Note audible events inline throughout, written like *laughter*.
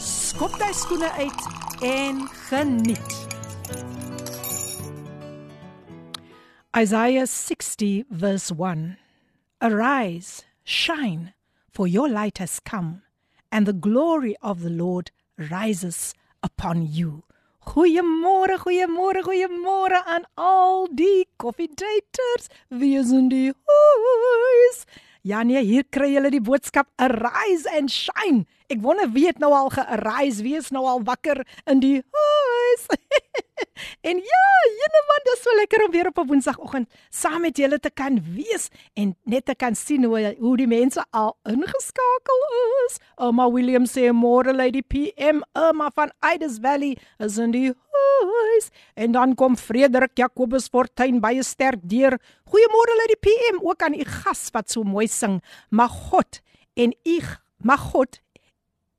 skop jy skoene uit en geniet. Isaiah 60 verse 1 Arise, shine, for your light has come, and the glory of the Lord rises upon you. Goeiemôre, goeiemôre, goeiemôre aan al die koffiedaters. Wie is in die huis? Ja nee, hier kry julle die boodskap arise and shine. Ek wonder wie het nou al ge-arise, wie is nou al wakker in die huis. *laughs* en ja, jene man, dit is so lekker om weer op 'n Woensdagoggend saam met julle te kan wees en net te kan sien hoe hoe die mense al ingeskakel is. Emma Williams sê môre Lady PM, Emma van Ides Valley is in die huis. En dan kom Frederik Jacobus Fortuin baie sterk deur. Goeiemôre Lady PM, ook aan u gas wat so mooi sing. Mag God en u mag God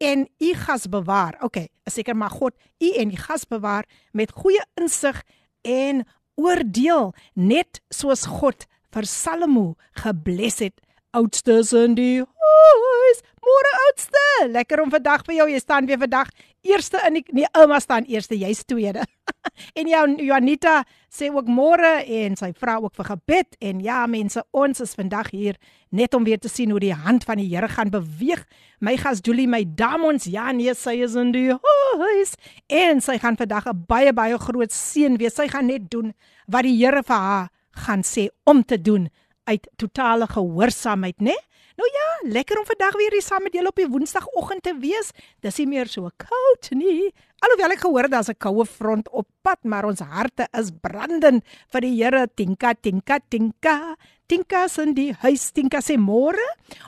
en u gas bewaar. Okay, seker mag God u en u gas bewaar met goeie insig en oordeel net soos God vir Salomo gebless het. Oudstes in die huis. Môre oudste. Lekker om vandag vir jou. Jy staan weer vandag eerste in die nee, ouma staan eerste, jy's tweede. *laughs* en jou Janita sê ook môre en sy vra ook vir gebed en ja mense, ons is vandag hier net om weer te sien hoe die hand van die Here gaan beweeg. My gas Julie, my dames, ja nee, sy is in die huis en sy gaan vandag 'n baie baie groot seën wees. Sy gaan net doen wat die Here vir haar gaan sê om te doen uit totale gehoorsaamheid, né? Nou ja, lekker om vandag weer hier saam met julle op die Woensdagoggend te wees. Dis nie meer so koud nie. Alhoewel ek gehoor het daar's 'n koue front op pad, maar ons harte is brandend vir die Here. Tinka, tinka, tinka. Tinka sien die huis Tinka sê môre.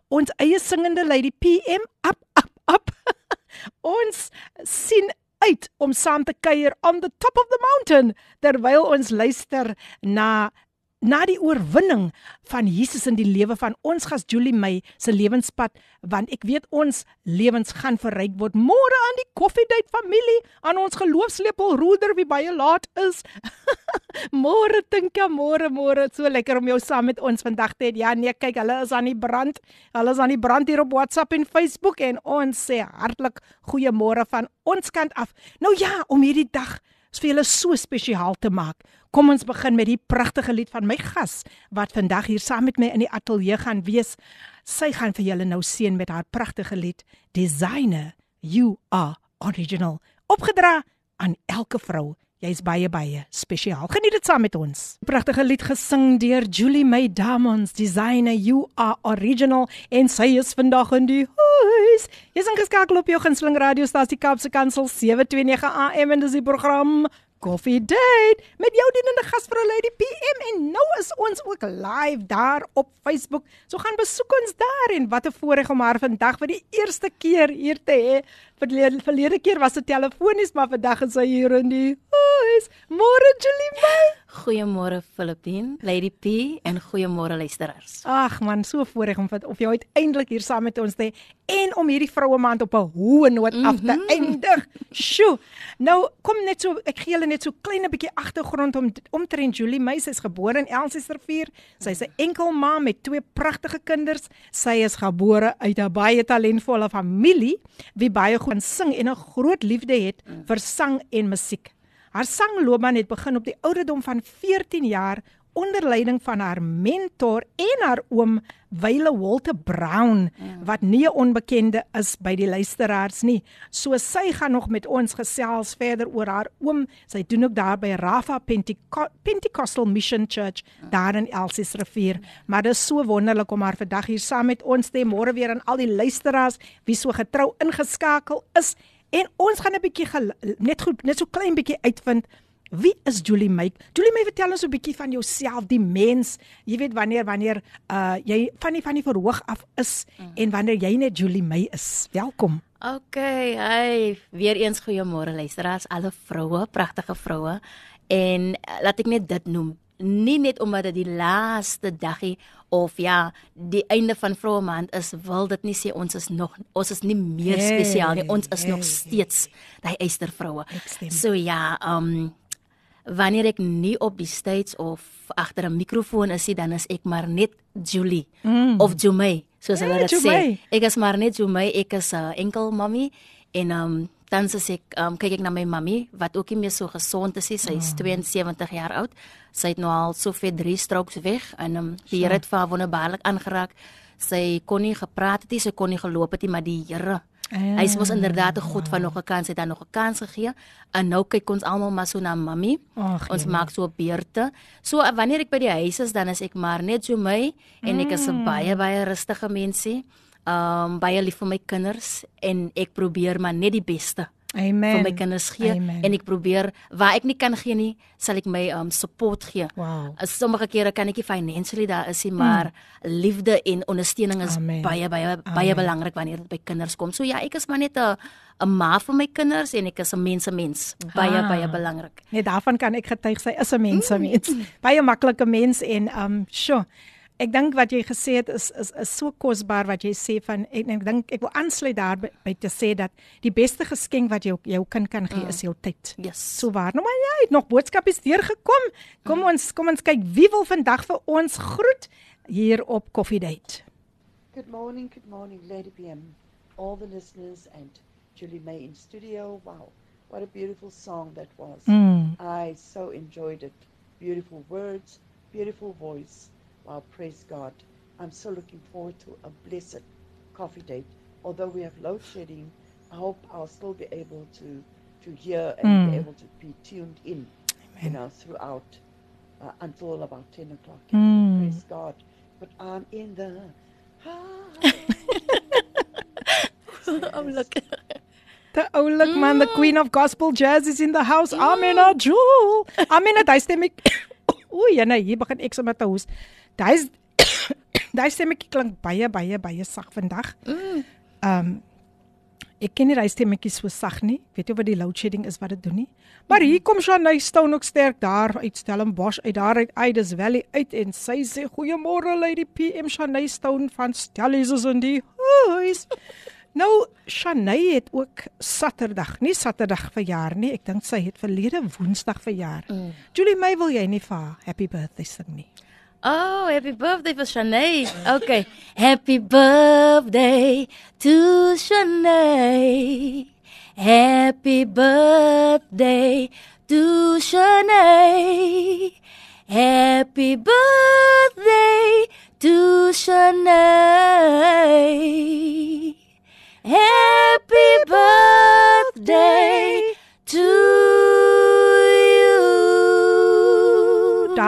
Ons eie singende lady PM up up up. *laughs* ons sien uit om saam te kuier on the top of the mountain terwyl ons luister na na die oorwinning van Jesus in die lewe van ons gas Julie May se lewenspad want ek weet ons lewens gaan verryk word môre aan die koffiedייט familie aan ons geloofslepel roeder wie baie laat is *laughs* môre dink jy môre môre so lekker om jou saam met ons vandag te hê ja nee kyk hulle is aan die brand hulle is aan die brand hier op WhatsApp en Facebook en ons sê hartlik goeiemôre van ons kant af nou ja om hierdie dag vir julle so spesiaal te maak. Kom ons begin met die pragtige lied van my gas wat vandag hier saam met my in die ateljee gaan wees. Sy gaan vir julle nou seën met haar pragtige lied Designer You Are Original. Opgedra aan elke vrou. Jy's baie baie spesiaal. Geniet dit saam met ons. Pragtige lied gesing deur Julie May Diamonds, Designer You Are Original en sy is vandag in die huis. Jy's ingeskakel op jou gunsteling radiostasie Kaapse Kansel 729 AM en dis die program Coffee Date met jou dienende gasvrou Lady PM en nou is ons ook live daar op Facebook. So gaan besoek ons daar en wat 'n voorreg om haar vandag vir die eerste keer hier te hê. Verlede, verlede keer was dit telefonies, maar vandag is sy hier in die huis. Môre Julie May. Goeiemôre Filippine, Lady P en goeiemôre luisteraars. Ag man, so voorreg om of jy uiteindelik hier saam met ons te en om hierdie vroue maand op 'n hoë noot af te -hmm. eindig. Sjoe. Nou kom net so ek gee julle net so klein 'n bietjie agtergrond om omtrent Julie sy is gebore in Elsiesrivier. Sy's 'n enkel ma met twee pragtige kinders. Sy is gebore uit 'n baie talentvolle familie wie baie goed kan sing en 'n groot liefde het vir sang en musiek. Haar sangloopbaan het begin op die ouderdom van 14 jaar onder leiding van haar mentor en haar oom Wyle Walter Brown wat nie 'n onbekende is by die luisteraars nie. So sy gaan nog met ons gesels verder oor haar oom. Sy doen ook daar by Rafa Pentecostal Mission Church daar in Elsies rivier. Maar dit is so wonderlik om haar vandag hier saam met ons te hê. Môre weer aan al die luisteraars wie so getrou ingeskakel is En ons gaan 'n bietjie net goed net so klein bietjie uitvind Wie is Julie May? Julie May, vertel ons 'n bietjie van jouself, die mens. Jy weet wanneer wanneer uh jy van die van die verhoog af is mm. en wanneer jy net Julie May is. Welkom. OK, hey, weer eens goeiemôre luisteraars, alle vroue, pragtige vroue. En uh, laat ek net dit noem, nie net omdat dit die laaste dagie of ja, die einde van vroue maand is, wil dit nie sê ons is nog ons is nie meer hey, spesiaal nie. Ons is hey, nog steeds daai eyster vroue. So ja, um wanneer ek nie op die stage of agter 'n mikrofoon is nie, dan is ek maar net Julie mm. of Jumay, soos hulle yeah, dit sê. Ek is maar net Jumay, ek is 'n uh, enkel mommy en um dan sê ek um, kyk ek na my mammy wat ook nie meer so gesond is nie. Sy is mm. 72 jaar oud. Sy het nou al soveel 3 strokes weg en um, die Here het vir haar wonderbaarlik aangeraak. Sy kon nie gepraat het nie, sy kon nie geloop het nie, maar die Here Ja. Hy sê inderdaad 'n God van nog 'n kans het dan nog 'n kans gegee. En nou kyk ons almal maar so na mami. Ach, ons ja. maak so beurte. So wanneer ek by die huis is, dan is ek maar net so my en ek is 'n mm. baie baie rustige mensie. Um baie lief vir my kinders en ek probeer maar net die beste. Amen. vir my kinders gee Amen. en ek probeer waar ek nie kan gee nie, sal ek my um support gee. Wow. Sommige kere kan ek nie financially daar is nie, maar mm. liefde en ondersteuning is Amen. baie baie Amen. baie belangrik wanneer dit by kinders kom. So ja, ek is maar net 'n 'n ma vir my kinders en ek is 'n mense mens. Baie ah. baie belangrik. Net daarvan kan ek getuig sy is 'n mense mens. Mm. Baie maklike mens en um sure ek dink wat jy gesê het is is is so kosbaar wat jy sê van ek ek dink ek wil aansluit daarby by te sê dat die beste geskenk wat jy jou kind kan gee mm. is jou tyd. Yes. So waar. Nou maar jy het nog boodskapies deurgekom. Kom mm. ons kom ons kyk wie wil vandag vir ons groet hier op Coffee Date. Good morning, good morning Lady PM. All the listeners and Julie May in studio. Wow. What a beautiful song that was. Mm. I so enjoyed it. Beautiful words, beautiful voice. Well, praise God. I'm so looking forward to a blessed coffee date. Although we have load shedding, I hope I'll still be able to, to hear and mm. be able to be tuned in, Amen. you know, throughout uh, until about 10 o'clock. Mm. Praise God. But I'm in the I'm *laughs* looking. The oulik mm. man, the queen of gospel jazz is in the house. Amina Jewel. Amina, daai stem ek. *coughs* Oei, nee, hier begin ek sommer te hoes. Daai *coughs* daai stemmetjie klink baie baie baie sag vandag. Mm. Um, ek ken nie daai stemmetjie so sag nie. Weet jy wat die load shedding is wat dit doen nie? Maar hier kom Shanay Stone ook sterk daar uit Stellenbosch uit daar uit Aides Valley uit en sy sê goeiemôre Lady PM Shanay Stone van Stellies in die huis. Nou Shanay het ook Saterdag, nie Saterdag verjaar nie. Ek dink sy het verlede Woensdag verjaar. Mm. Julie May wil jy nie vir happy birthday sing nie? Oh, happy birthday for Shanae. Okay. happy birthday to Shanae. Happy birthday to Shanae. Happy birthday to Shanae. Happy birthday to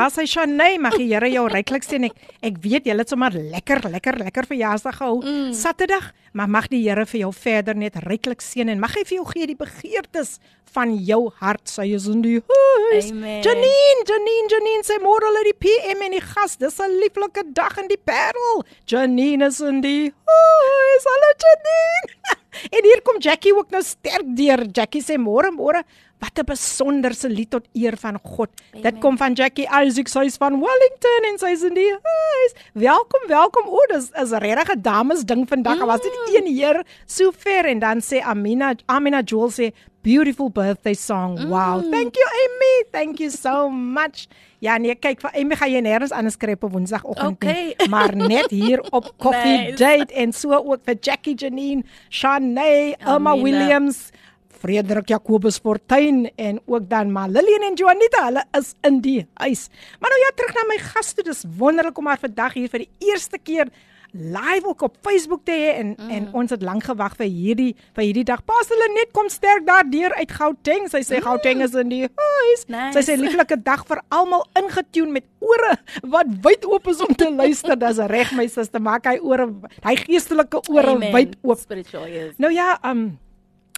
daar sy Shanay, mag die Here jou ryklik sien. Ek ek weet jy het sommer lekker lekker lekker verjaarsdag gehou mm. Saterdag, maar mag die Here vir jou verder net ryklik seën en mag hy vir jou gee die begeertes van jou hart. Sy is in die huis. Amen. Janine, Janine, Janine, sy môre lê die PM en die gas. Dis 'n lieflike dag in die Parel. Janine is in die huis. Hallo Janine. *laughs* en hier kom Jackie ook nou sterk deur. Jackie sê môre môre Wat 'n besonderse lied tot eer van God. Amen. Dit kom van Jackie Isaac, sy is van Wellington en sy is in die huis. Welkom, welkom. O, dis is 'n regte dames ding vandag. Mm. Was dit mm. een heer so ver en dan sê Amina, Amina Jewel sê beautiful birthday song. Mm. Wow. Thank you Amy. Thank you so much. Ja, nee, kyk, vir Amy gaan jy nêrens anders skryf op Woensdagoggend okay. nie, *laughs* maar net hier op Coffee nice. Date en so ook vir Jackie Janine, Shanae, Emma Williams. Frederik Jacobus Fortuin en ook dan maar Lillian en Juanita, hulle is in die huis. Maar nou ja, terug na my gaste. Dis wonderlik om haar vandag hier vir die eerste keer live ook op Facebook te hê en mm. en ons het lank gewag vir hierdie vir hierdie dag. Pas hulle net kom sterk daar deur uit Gauteng. Sy sê mm. Gauteng is in die huis. Nice. Sy sê lieflike dag vir almal ingetune met ore wat wyd oop is om te luister. Dis reg my suster, maak hy ore, hy geestelike ore wyd oop. Spiritual is. Nou ja, um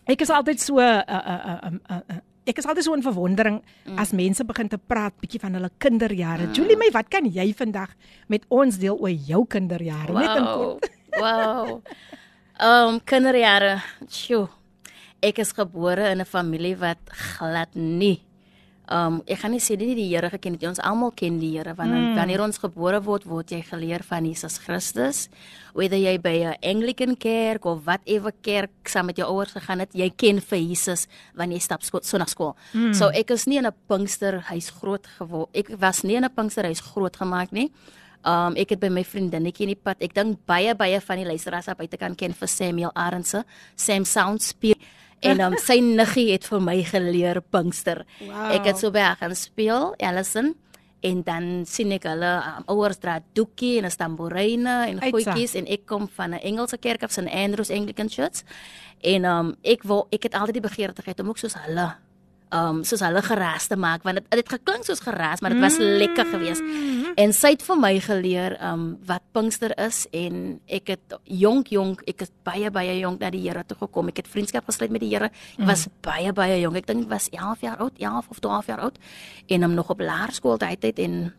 Ek is altyd so uh uh uh, uh, uh ek is altyd so in verwondering mm. as mense begin te praat bietjie van hulle kinderjare. Mm. Julie, my, wat kan jy vandag met ons deel oor jou kinderjare? Wow. Net in kort. *laughs* wow. Ehm um, kinderjare. Sjoe. Ek is gebore in 'n familie wat glad nie Um ek gaan nie sê dit nie die Here geken het ons almal ken die Here wanneer mm. wanneer ons gebore word word jy geleer van Jesus Christus whether jy by 'n Anglican kerk of whatever kerk saam met jou ouers gegaan het jy ken vir Jesus wanneer jy stap sonnaarskool. Mm. So ek is nie in 'n Pinksterhuis groot geword. Ek was nie in 'n Pinksterhuis groot gemaak nie. Um ek het by my vriendinnetjie in die pad. Ek dink baie baie van die luisteraars op buite kan ken vir Samuel Arendse, Sam Soundspear *laughs* en um, sy niggie het vir my geleer Pinkster. Wow. Ek het so baie gaan speel, Allison en dan sien ek hulle um, ouers dra doekie en 'n tambourine en goedjies en ek kom van 'n Engelse kerk af St Andrews Anglican Church en um, ek wou ek het altyd die begeertigheid om ook soos hulle um soos hulle geraas te maak want dit het geklink soos geraas maar dit was mm. lekker geweest en sy het vir my geleer um wat Pinkster is en ek het jonk jonk ek het baie baie jonk na die Here toe gekom ek het vriendskap gesluit met die Here ek was mm. baie baie jonk ek dink ek was 11 jaar oud 11 of 12 jaar oud en om nog op laerskool tyd het en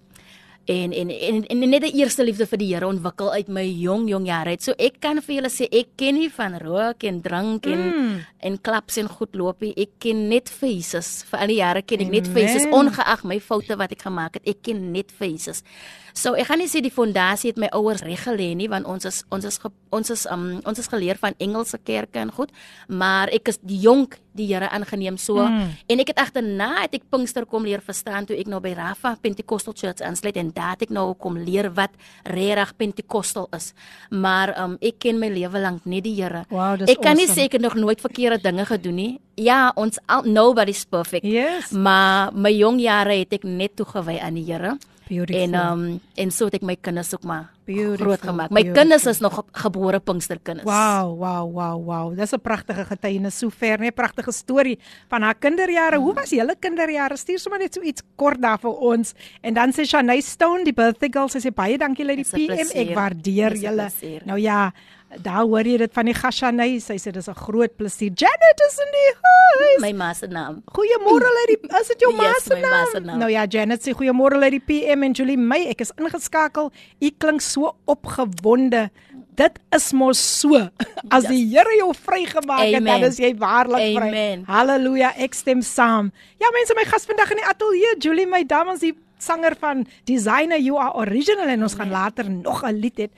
en en en, en net die eerste liefde vir die Here ontwikkel uit my jong jong jare uit. So ek kan vir julle sê ek ken nie van rook en drink en mm. en klaps en goed loop nie. Ek ken net vir Jesus. Vir al die jare ken ek net vir Jesus ongeag my foute wat ek gemaak het. Ek ken net vir Jesus. So ek gaan nie sê die fondasie het my ouers reg gelê nie want ons is ons is ge, ons is um, ons is geleer van Engelse kerke en goed, maar ek is die jonk die Here aangeneem so mm. en ek het agterna het ek Pinkster kom leer verstaan toe ek nou by Rafa Pentecostal Church aansluit en daar het ek nou kom leer wat regtig Pentecostal is. Maar um, ek ken my lewe lank net die Here. Wow, ek kan awesome. nie sê ek het nog nooit verkeerde dinge gedoen nie. Ja, ons nobody's perfect. Yes. Maar my jong jare het ek net toegewy aan die Here. Beautiful. En um en so het ek my kinders ook maar Beautiful, groot gemaak. My beautiful. kinders is nog gebore Pinksterkinders. Wow, wow, wow, wow. Dis 'n pragtige getuienis sover, nee, pragtige storie van haar kinderjare. Hoe was julle kinderjare? Stuur sommer net so iets kort daar vir ons. En dan sê Shanay Stone, die birthday girl, sy sê baie dankie lady 'n PM. Ek waardeer 'n julle. Nou ja, daar hoor jy dit van die Gashanay. Sy sê dis 'n groot plesier. Janet is in die huis. My ma se naam. Goeiemôre lady. Is dit jou *laughs* ma Yes, se my se naam? naam. Nou ja, Janet sê goeiemôre lady PM en Julie May. Ek is ingeskakel. U klink so opgewonde. Dit is mos so. *laughs* As die Here jou vrygemaak het, dan Amen. is jy waarlik vry. Amen. Halleluja. Ek stem saam. Ja, mense, my gas vandag in die ateljee, Julie May Damas, die sanger van Designer You Are Original en ons gaan later nog 'n lied hê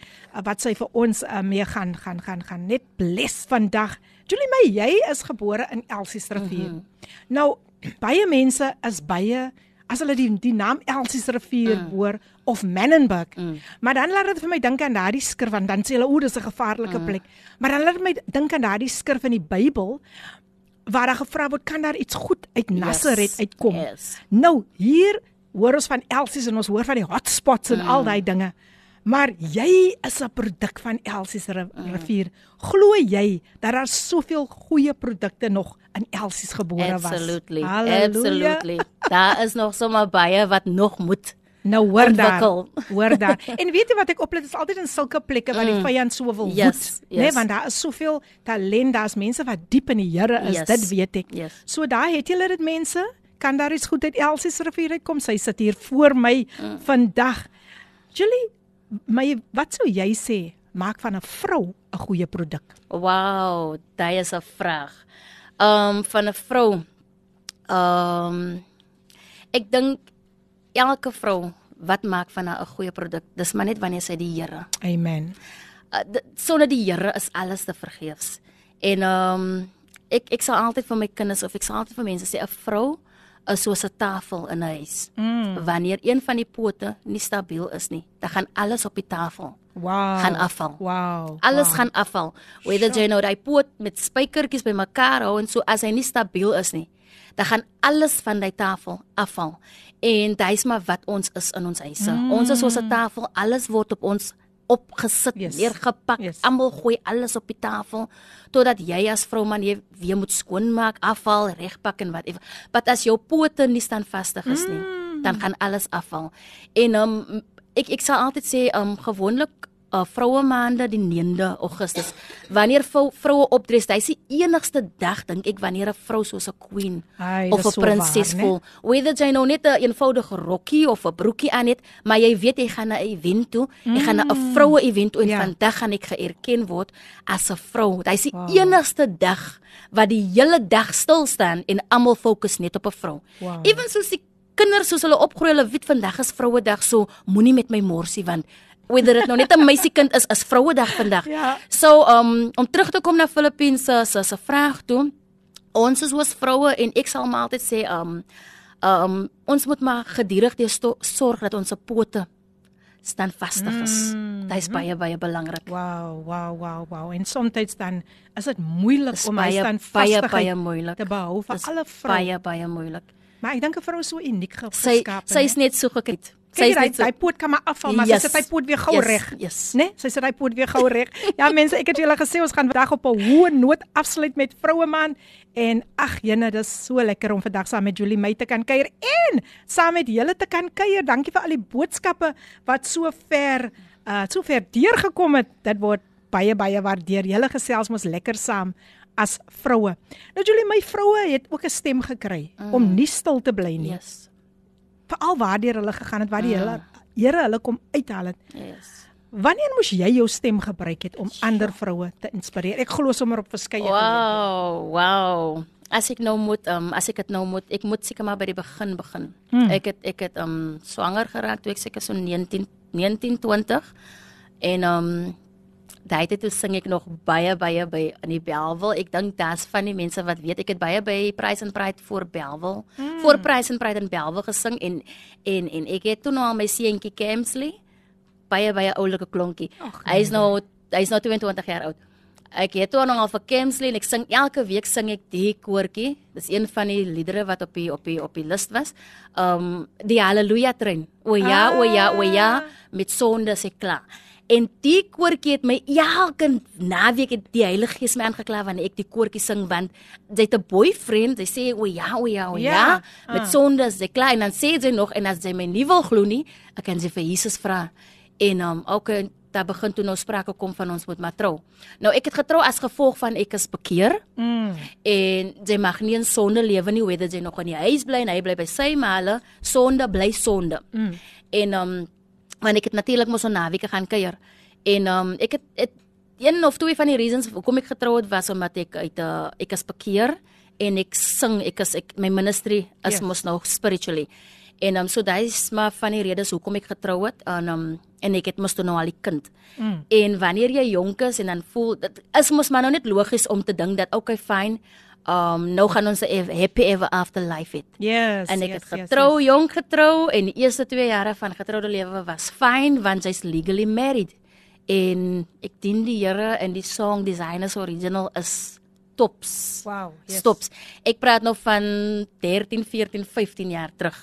wat sy vir ons uh, mee gaan gaan gaan gaan net bless vandag. Julie May, jy is gebore in Elsiesrivier. Mm -hmm. Nou *clears throat* baie mense is baie as hulle die die naam Elsiesrivier mm. hoor of Menenberg. Mm. Maar dan laat dit vir my dink aan daardie skrif want dan sê hulle o, dis 'n gevaarlike mm. plek. Maar dan laat dit my dink aan daardie skrif in die Bybel waar daar gevra word kan daar iets goed uit Nasaret uitkom. Yes. Nou hier hoor ons van Elsies en ons hoor van die hotspots en mm. al daai dinge. Maar jy is 'n produk van Elsies rivier. Glo jy dat daar soveel goeie produkte nog in Elsies gebore was? Absolutely. Halleluja. Absolutely. Daar is nog sommer baie wat nog moet. Nou hoor daar. Ontwikkel. Hoor daar. *laughs* En weet jy wat ek oplet is altyd in sulke plekke waar die Mm. vyand so wil Yes, woed, né? yes. Nee, want daar is soveel talent, daar's mense wat diep in die Here is, Yes. dit weet ek. Yes. So daar het julle dit mense, kan daar iets goed uit Elsies rivier uitkom? Sy sit hier voor my Mm. vandag. Julie, my wat sou jy sê maak van 'n vrou 'n goeie produk? Wow, daai is 'n vraag. Um van 'n vrou. Um ek dink elke vrou wat maak van 'n goeie produk, dis maar net wanneer sy die Here. Amen. Uh, dit- Sonder die Here is alles te vergeefs. En um ek ek sal altyd vir my kinders of ek sal altyd vir mense sê 'n vrou is soos 'n tafel in 'n huis. Mm. Wanneer een van die pote nie stabiel is nie, dan gaan alles op die tafel Wow. gaan afval. Wow. Alles wow. gaan afval. Whether jy nou daai poot met spykertjies bymekaar hou en so as hy nie stabiel is nie, dan gaan alles van daai tafel afval. En dis maar wat ons is in ons huise. Mm. Ons is soos 'n tafel, alles word op ons opgesit, Yes. neergepak. Yes. Almal gooi alles op die tafel totdat jy as vrou man jy weer moet skoonmaak, afval, regpak en whatever. Maar as jou pote nie standvastig is nie, mm. dan gaan alles afval. En um, ek ek sal altyd sê um gewoonlik uh, vroue maande die 9de Augustus. Wanneer vroue opdres, dis die enigste dag dink ek wanneer 'n vrou soos 'n queen Ai, of 'n so prinses voel. Whether jy nou net 'n een eenvoudige rokkie of 'n broekie aan het, maar jy weet jy gaan na 'n event toe, jy gaan na 'n vroue event toe en Ja. vandag gaan ek geërken word as 'n vrou. Dis die enigste dag wat die hele dag stil staan en almal fokus net op 'n vrou. Wow. Ewen soos die kinders soos hulle opgroei, hulle weet vandag is Vrouedag, so moenie met my morsie want whether dit nou net 'n meisiekind is, is Vrouedag vandag. Ja. So um om terug te kom na Filippine se se vraag toe. Ons is ons vroue en ek sal maar altyd sê um um ons moet maar gedurig sto- sorg dat ons pote standvastig is. Mm, Dit is baie baie belangrik. Wow, wow, wow, wow. En soms dan is dit moeilik Dis om baie staan baie vastig baie moeilik. te behou vir Dis alle vroue. Baie baie moeilik. Maar ek dink 'n vrou is so uniek ge- Sy geskaap. sy is net so gekyk. Sy Kyk is hy net so hy poot kan maar afval, maar Yes. sy sit hy poot weer gou Yes, reg. yes. Né? Sy sit hy poot weer gou reg. *laughs* Ja mense, ek het julle gesê ons gaan vandag op 'n hoë noot afsluit met vroue man en ag jene, dis so lekker om vandag saam met Julie May te kan kuier en saam met julle te kan kuier. Dankie vir al die boodskappe wat so ver uh so ver deurgekom het. Dit word baie baie waardeer. Julle gesels mos lekker saam as vroue. Nou Julie, my vroue het ook 'n stem gekry mm. om nie stil te bly nie. Yes. Veral waardeur hulle gegaan het, waar die hele Here hulle kom uithaal het. Yes. Wanneer moes jy jou stem gebruik het om ander vroue te inspireer? Ek glo sommer op verskeie Wow, wow. As ek nou moet um as ek dit nou moet ek moet seker maar by die begin begin. Hmm. Ek het ek het um swanger geraak toe ek seker so 19 1920 en um daai tyd toe sing ek nog baie baie by in die Belwel. Ek dink daar's van die mense wat weet ek het baie by Price and Pride voor Belwel. Hmm. Voor Price and Pride in Belwel gesing en en en ek het toe nou al my seentjie Kemsley baie baie oulike klonkie. Hy is nou hy is nou 22 jaar oud. Ek het toe nog al vir Kemsley en ek sing elke week sing ek die koortjie. Dis een van die liedere wat op die op die op die lys was. Um die Halleluja trein. O ja, o ja, o ja, met sonde se klaar. En die koortjie het my elke naweek het die Heilige Gees my aangekla wanneer ek die koortjie sing want sy het 'n boyfriend, sy sê o ja, o ja, o ja, Ja, met sonde se klaar en dan sê sy nog en as sy my nie wil glo nie, ek kan sy vir Jesus vra. En um ook daar begin toe nou sprake kom van ons moet maar trou. Nou ek het getrou as gevolg van ek is bekeer Mm. en jy mag nie in sonde lewe nie, whether jy nog in die huis bly en hy bly by sy male, sonde bly sonde. Mm. En um want ek het natuurlik mos 'n naweek gaan kuier. En um ek het, het een of twee van die reasons hoekom ek getrou het was omdat ek uit 'n uh, ek is bekeer en ek sing, ek is ek my ministry is Yes. yes. mos nou spiritually. En um so daai is maar van die redes hoekom ek getrou het en um en ek het mos toe nou al die kind. Mm. En wanneer jy jonk is en dan voel dit is mos maar nou net logies om te dink dat okay fyn, um nou gaan ons 'n happy ever after life hê. Yes. En ek yes, het getrou, yes, yes. jong getrou en die eerste 2 jare van getroude lewe was fyn want sy's legally married. En ek dien die Here en die song Designers Original is tops. Wow. Yes. Stops. Ek praat nou van 13, 14, 15 jaar terug.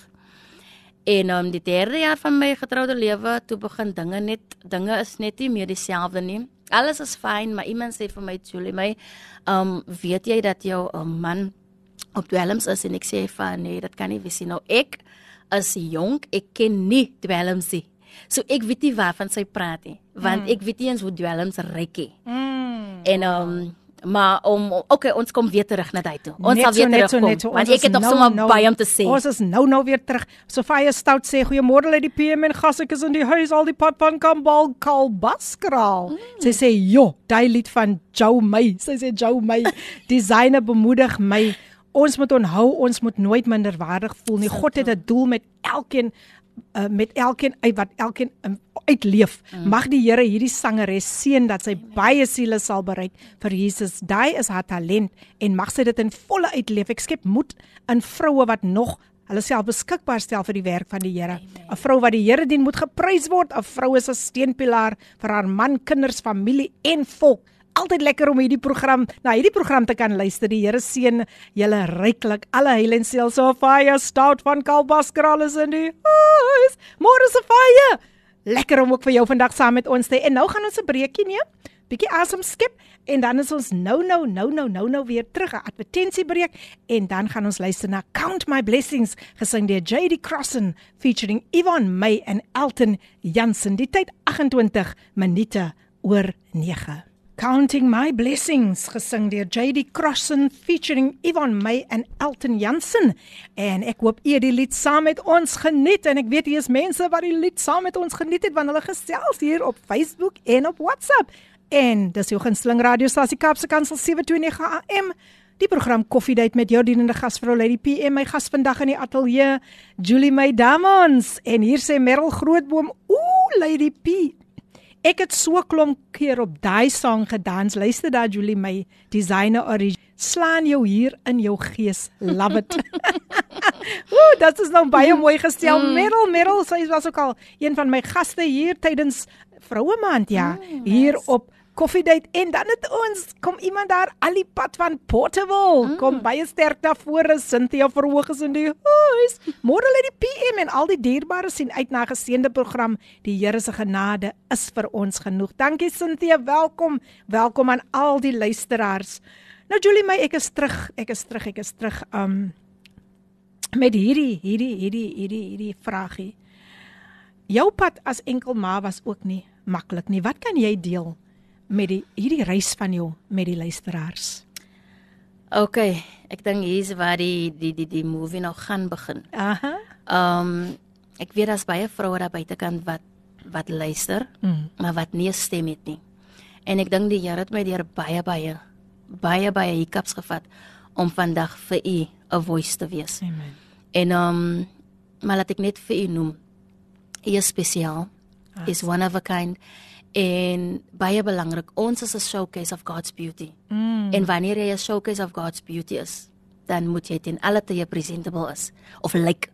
En um die derde jaar van my getroude lewe, toe begin dinge net dinge is net nie meer dieselfde nie. Alles is fyn, maar iemand sê vir my Julie, my um weet jy dat jou um, man op dwelms is en ek sê van nee, dit kan nie wees nie. Nou ek is jonk, ek ken nie dwelms nie. So ek weet nie waarvan sy praat nie, want mm. ek weet nie eens hoe dwelms ryk nie. Mm. En um maar om okay, ons kom weer terug na dit toe. Ons Net sal weer so, so, terugkom. net so. Want ek het nog nou, sommer nou- baie om te sê. Ons is nou nou weer terug. Sofia Stout sê goeiemôre uit die PM en gas ek is in die huis al die pad van Kambal Kalbaskraal. Mm. Sy sê jo, daai lied van Joe May. Sy sê Joe May, designer bemoedig my. Ons moet onthou ons moet nooit minderwaardig voel nie. God het 'n doel met elkeen uh, met elkeen uit wat elkeen um, uitleef. Mm. Mag die Here hierdie sangeres seën dat sy baie siele sal bereik vir Jesus. Daai is haar talent en mag sy dit in volle uitleef. Ek skep moed in vroue wat nog hulle self beskikbaar stel vir die werk van die Here. 'n Vrou wat die Here dien moet geprys word. 'n Vrou is 'n steunpilaar vir haar man, kinders, familie en volk. Altyd lekker om hierdie program, na hierdie program te kan luister. Die Here seën julle ryklik. Alle heil en seël so fire stout van Kalbaskraal is in die huis. Môre se fire. Lekker om ook vir jou vandag saam met ons te. En nou gaan ons 'n breekie neem. bietjie asem skep en dan is ons nou nou nou nou nou nou weer terug 'n advertensiebreek en dan gaan ons luister na Count My Blessings gesing deur JD Crossen featuring Ivan May en Elton Jansen. Die tyd 28 minute oor 9. Counting My Blessings gesing deur JD Crossen featuring Ivan May en Elton Jansen en ek hoop u die lied saam met ons geniet en ek weet hier is mense wat die lied saam met ons geniet het want hulle gesels hier op Facebook en op WhatsApp en dis jou gunsteling radiostasie Kapse Kansel 729 AM die program Koffiedייט met jou dienende gasvrou Lady PM my gas vandag in die ateljee Julie May Damons en hier sê Merel Grootboom ooh Lady P Ek het so klomp keer op daai sang gedans. Luister daai Julie my designer origin. Slaan jou hier in jou gees. Love it. *laughs* Ooh, dit is nou baie mooi gestel. Mm. Merel, Merel, sy was ook al een van my gaste hier tydens Vroue Maand, ja, mm, hier nice. op koffiedייט en dan het ons kom iemand daar al die pad van Portable mm. kom baie sterk na vore Cynthia verhoog is in die huis môre lê die PM en al die dierbare sien uit na 'n geseënde program die Here se genade is vir ons genoeg dankie Cynthia welkom welkom aan al die luisteraars nou Julie my ek is terug ek is terug ek is terug um met hierdie hierdie hierdie hierdie hierdie vragie jou pad as enkel ma was ook nie maklik nie wat kan jy deel Met die hierdie reis van jou met die luisteraars? OK, ek dink hier's waar die die die die movie nog gaan begin. Aha. Ehm um, ek weet daar's baie vroue daar buitekant wat wat luister, mm. maar wat nie 'n stem het nie. En ek dink die Here het my deur baie baie baie baie hiccups gevat om vandag vir u 'n voice te wees. Amen. En ehm um, maar laat ek net vir u noem. U is spesiaal. Is one of a kind en baie belangrik ons is 'n showcase of God's beauty. Mm. En wanneer jy 'n showcase of God's beauty is, dan moet jy ten alle tye presentable is of lyk. Like.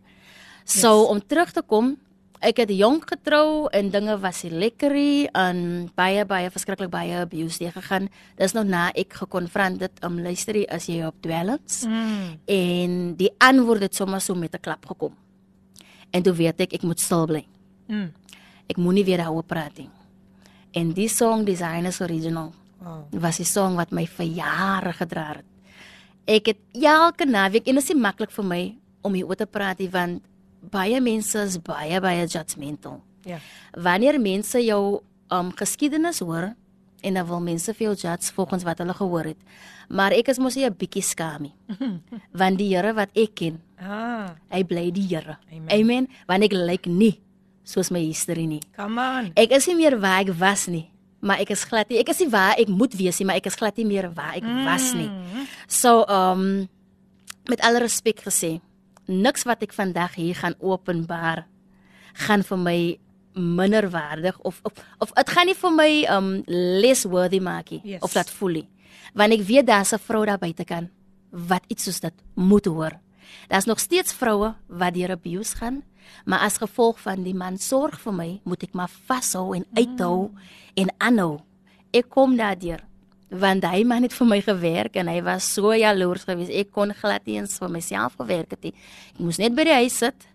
So yes. om terug te kom, ek het jonk getrou en dinge was nie lekkerie en baie baie verskriklik baie abuse te gegaan. Dis nou na ek gekonfront dit om luisterie as jy op dwelms mm. en die antwoord het sommer so met 'n klap gekom. En toe weet ek ek moet stil bly. Mm. Ek moenie weer daaroor praat nie. En die song Designers Original wow. was 'n song wat my vir jare gedra het. Ek het elke naweek en dit is nie maklik vir my om hier oor te praat nie want baie mense is baie baie judgmental. Ja. Wanneer mense jou um geskiedenis hoor en dan wil mense vir jou judge volgens wat hulle gehoor het. Maar ek is mos 'n bietjie skaam nie. *laughs* want die Here wat ek ken, ah, hy bly die Here. Amen. Amen. Want ek lyk like nie soos my history nie. Come on. Ek is nie meer waar ek was nie, maar ek is glad nie. Ek is nie waar ek moet wees nie, maar ek is glad nie meer waar ek mm. was nie. So um met alle respek gesê, niks wat ek vandag hier gaan openbaar gaan vir my minder waardig of of of dit gaan nie vir my um less worthy maak nie yes. of dat voel nie. Want ek weet daar's 'n vrou daar buite kan wat iets soos dit moet hoor. Daar's nog steeds vroue wat deur abuse gaan Maar as gevolg van die man sorg vir my, moet ek maar vashou en uithou mm. en aanhou. Ek kom daardeur want hy man het vir my gewerk en hy was so jaloers geweest. Ek kon glad nie eens vir myself gewerk het nie. Ek moes net by die huis sit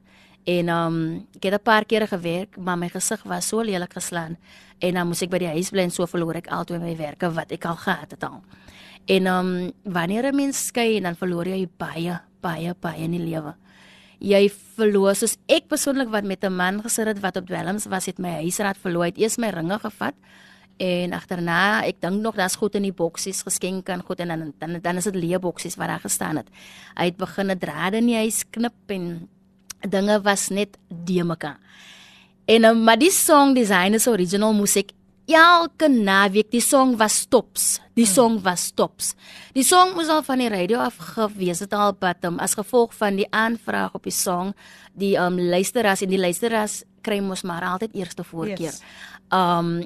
en um ek het 'n paar kere gewerk, maar my gesig was so lelik geslaan en dan moes ek by die huis bly en so verloor ek altyd my werke wat ek al gehad het al. En um wanneer 'n mens skei, dan verloor jy baie baie baie in die lewe. Jy verloor soos ek persoonlik wat met 'n man gesit het wat op dwelms was het my huisraad verloor het eers my ringe gevat en agterna ek dink nog daar's goed in die boksies geskenk aan goed en dan dan dan is dit leë boksies wat daar gestaan het. Hy het begin 'n drade in die huis knip en dinge was net de mekaar. En um, maar die song designers original musiek elke naweek die song was stops die hmm. song was stops die song moes al van die radio af gewees het al wat um, as gevolg van die aanvraag op die song die um luisteraars en die luisteraars kry mos maar altyd eerste voorkeur yes. um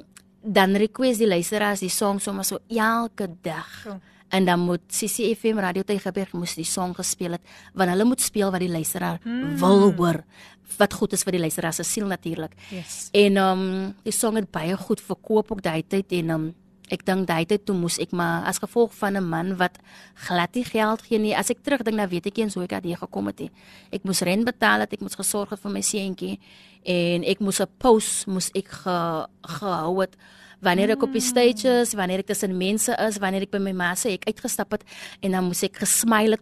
dan request die luisteraars die song sommer so elke dag oh. en dan moet CCFM radio Tygerberg moes die song gespeel het want hulle moet speel wat die luisteraar hmm. wil hoor wat goed is vir die luisteraar se siel natuurlik. Yes. En ehm um, die song het baie goed verkoop ook daai tyd en ehm um, ek dink daai tyd toe moes ek maar as gevolg van 'n man wat glad nie geld gee nie. As ek terugdink nou weet ek eens hoe ek daai gekom het. Ek moes rent betaal het, ek moes gesorg het vir my seentjie en ek moes 'n pos moes ek ge, gehou het Wanneer ek op die stage is, wanneer ek tussen mense is, wanneer ek by my ma se ek uitgestap het en dan moes ek gesmile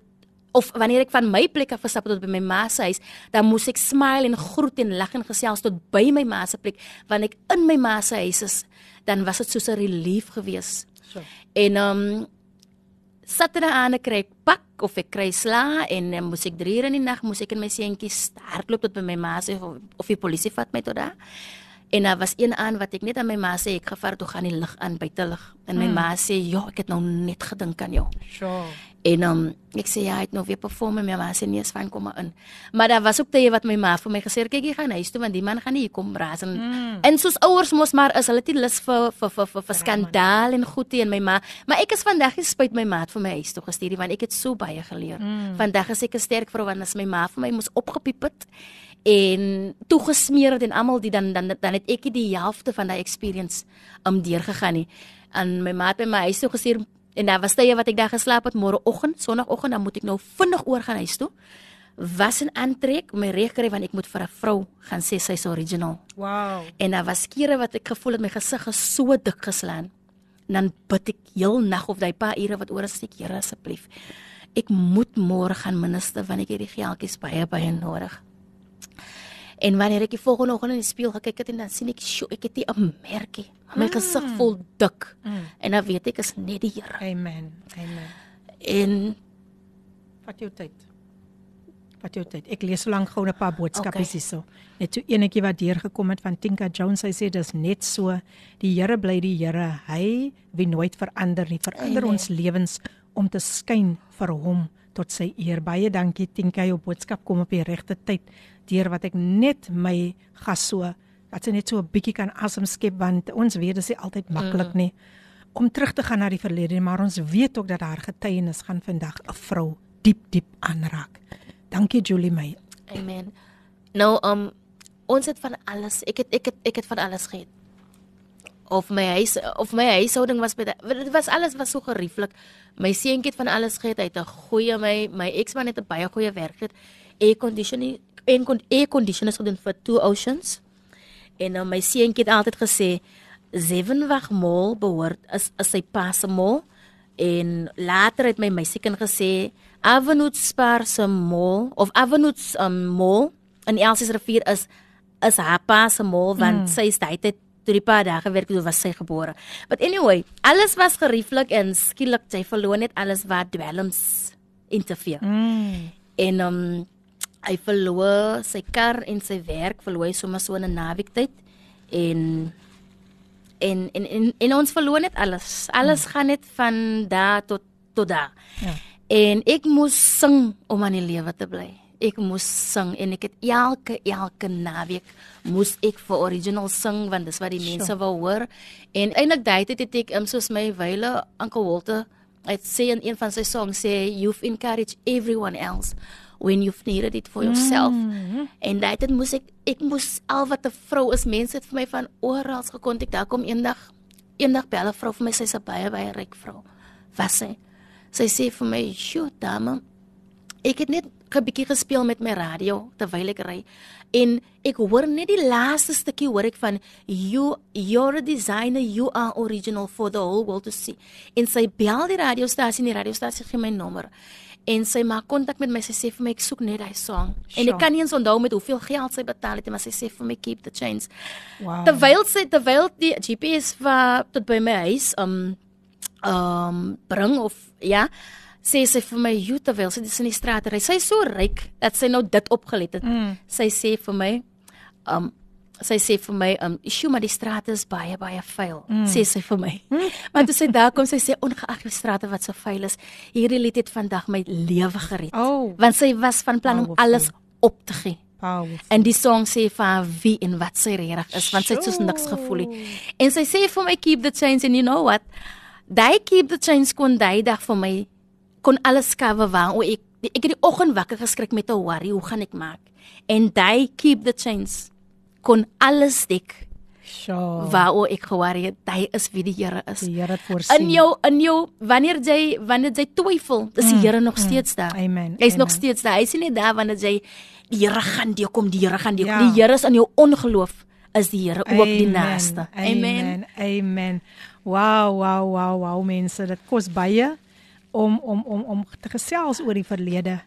of wanneer ek van my plek af gestap het tot by my ma se huis, dan moes ek smile en groet en lag en gesels tot by my ma se plek. Wanneer ek in my ma se huis is, dan was dit soos 'n relief geweest. So. En um Saterdag aan kry ek pak of ek kry sla en dan moes ek 3 ure in die nag moes ek in my seentjie hardloop tot by my ma se of, of die polisie vat my tot daar. En daar was een aan wat ek net aan my ma sê ek gevaar toe gaan die lig aan buite lig. En my mm. ma sê ja, ek het nou net gedink aan jou. Sure. En um, ek sê ja, hy het nou weer perform en my ma sê nee, fyn kom maar in. Maar daar was ook tye wat my ma vir my gesê het, kyk jy gaan huis toe want die man gaan nie hier kom raas en mm. en soos ouers mos maar is hulle dit lus vir vir vir vir, vir skandaal en goed teen my ma. Maar ek is vandag gespuit my ma het vir my huis toe gestuur want ek het so baie geleer. Mm. Vandag is ek 'n sterk vrou want as my ma vir my moes opgepiep het en toegesmeer het en almal die dan dan dan het ek die helfte van daai experience om deurgegaan nie. En my ma het by my huis toe gestuur en daar was tye wat ek daar geslaap het môreoggend, sonoggend dan moet ek nou vinnig oor gaan huis toe. Was 'n aantrek, my reg kry want ek moet vir 'n vrou gaan sê sy's original. Wow. En daar was kere wat ek gevoel het my gesig is so dik geslaan. En dan bid ek heel nag of daai paar ure wat oor is, ek Here asseblief. Ek moet môre gaan minister want ek het die geldjies baie baie nodig. En wanneer ek die volgende oggend in die spieël gekyk het en dan sien ek, "Sjoe, ek het 'n merkie. My mm. gesig vol dik." Mm. En dan weet ek is net die Here. Amen. Amen. En vat jou tyd. Vat jou tyd. Ek lees so lank gou 'n paar boodskappe okay. hierso. Net so enetjie wat deurgekom het van Tinka Jones. Sy sê dis net so. Die Here bly die Here. Hy wie nooit verander nie. Verander Amen. ons lewens om te skyn vir hom tot sy eer. Baie dankie Tinka, jou boodskap kom op die regte tyd deur wat ek net my gas so dat sy net so 'n bietjie kan asem skep want ons weet dit is altyd maklik mm. nie om terug te gaan na die verlede maar ons weet ook dat haar getuienis gaan vandag 'n vrou diep diep aanraak. Dankie Julie May. Amen. Nou um ons het van alles ek het ek het ek het van alles gehad. Of my huis of my huishouding was by dit was alles was so gerieflik. My seentjie het van alles gehad. Hy het 'n goeie my my eksman het 'n baie goeie werk gehad. Air conditioning en kon air conditioners gedoen vir two oceans. En nou my seentjie het altyd gesê Sevenwag Mall behoort is is sy pa se mall en later het my meisiekind gesê Avenue Spar se mall of Avenue um, mall in Elsies rivier is is haar pa se mall want mm. sy is daai tyd toe die pa daar gewerk het was sy gebore. But anyway, alles was gerieflik en skielik sy verloor net alles wat dwelms interfereer. Mm. En um hy verloor sy kar en sy werk verloor hy sommer so 'n naweek tyd en en en en, en ons verloor net alles. Alles hmm. gaan net van daar tot tot daar. Ja. En ek moes sing om aan die lewe te bly. Ek moes sing en ek het elke elke naweek moes ek vir original sing want dis wat die mense sure. wou hoor. En eintlik daai tyd het ek um, soos my wyle Uncle Walter het sê in een van sy songs sê you've encouraged everyone else when you've needed it for yourself. Mm. En dit het moes ek ek moes al wat 'n vrou is, mense het vir my van oral gekontak. Daar kom eendag eendag bel 'n vrou vir my, sy's 'n baie baie ryk vrou. Was sy? Sy sê vir my, "Sjoe, dame, ek het net 'n bietjie gespeel met my radio terwyl ek ry en ek hoor net die laaste stukkie hoor ek van you you're a designer you are original for the whole world to see en sy bel die radiostasie en die radiostasie gee my nommer en sy maak kontak met my sy sê vir my ek soek net daai song sure. en ek kan nie eens onthou met hoeveel geld sy betaal het maar sy sê vir my keep the chains wow. terwyl sy terwyl die GPS va tot by my huis um um bring of ja sê sy vir my jy terwyl sy dis in die straat ry sy is so ryk dat sy nou dit opgelet het mm. sy sê vir my um sy sê vir my, um, "Sjoe, maar die strate is baie baie vuil." Mm. Sê sy vir my. Mm. *laughs* Maar toe sy daar kom, sy sê, "Ongeag die strate wat so vuil is, hierdie lied het vandag my lewe gered." Oh. Want sy was van plan om alles op te gee. Powerful. En die song sê vir wie en wat sy regtig is, want sy het soos niks gevoel nie. En sy sê vir my, "Keep the chains and you know what? Daai keep the chains kon daai dag vir my kon alles cover waar o ek ek het die oggend wakker geskrik met 'n worry, hoe gaan ek maak? En daai keep the chains kon alles dek. Sjoe. Waaroor ek geworry het, hy is wie die Here is. Die Here het voorsien. In jou in jou wanneer jy wanneer jy twyfel, is die mm, Here nog mm, steeds daar. Amen. Hy's nog steeds daar. Hy is nie daar wanneer jy die Here gaan die kom, die Here gaan die. Ja. Die Here is in jou ongeloof is die Here ook die naaste. Amen. Amen. Wow, wow, wow, wow mense, dit kos baie om om om om te gesels oor die verlede.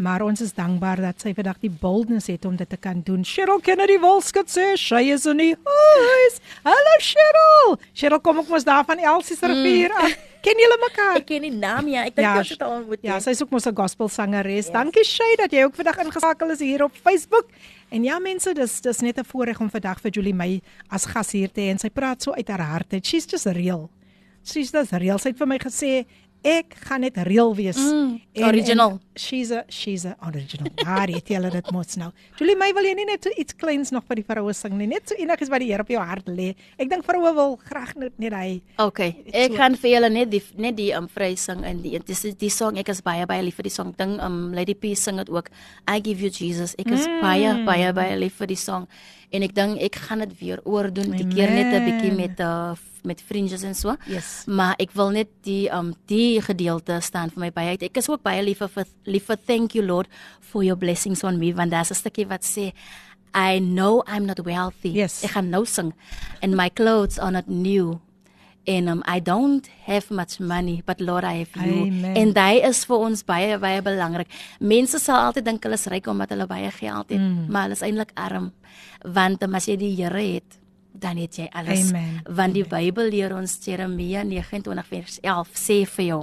Maar ons is dankbaar dat sy vandag die boldness het om dit te kan doen. Cheryl Kennedy Wolskut sê sy is in die huis. Hallo Cheryl. Cheryl kom ek mos daar van Elsie se rivier. Mm. Ken julle mekaar? Ek ken die naam ja. Ek dink jy het al ontmoet. Ja, sy is ook mos 'n gospel sangeres. Yes. Dankie Shay dat jy ook vandag ingeskakel is hier op Facebook. En ja mense, dis dis net 'n voorreg om vandag vir Julie May as gas hier te hê en sy praat so uit haar hart. She's just real. She's just real. Sy het vir my gesê ek gaan net real wees. Mm, en, original. En she's a she's a original. Daar het jy dit *laughs* mos nou. Julie, my wil jy nie net so iets kleins nog vir die vroue sing nie, net so enigiets wat die Here op jou hart lê. Ek dink vroue wil graag net net hy. Okay. Ek so. gaan vir julle net die net die um vry sing in die dis die song ek is baie baie lief vir die song ding um Lady P sing dit ook. I give you Jesus. Ek is mm. baie baie baie lief vir die song en ek dink ek gaan dit weer oordoen die keer net 'n bietjie met uh, met fringes en so. Yes. Maar ek wil net die um die gedeelte staan vir my baie. Ek is ook baie lief vir lief vir thank you Lord for your blessings on me want daar's 'n stukkie wat sê I know I'm not wealthy. Yes. Ek gaan nou sing and my clothes are not new. En um I don't have much money but Lord I have you. Amen. En daai is vir ons baie baie belangrik. Mense sal altyd dink hulle is ryk omdat hulle baie geld het, mm. maar hulle is eintlik arm want as jy die Here het dan het jy alles. Amen. Want die Bybel leer ons Jeremia 29 vers 11 sê vir jou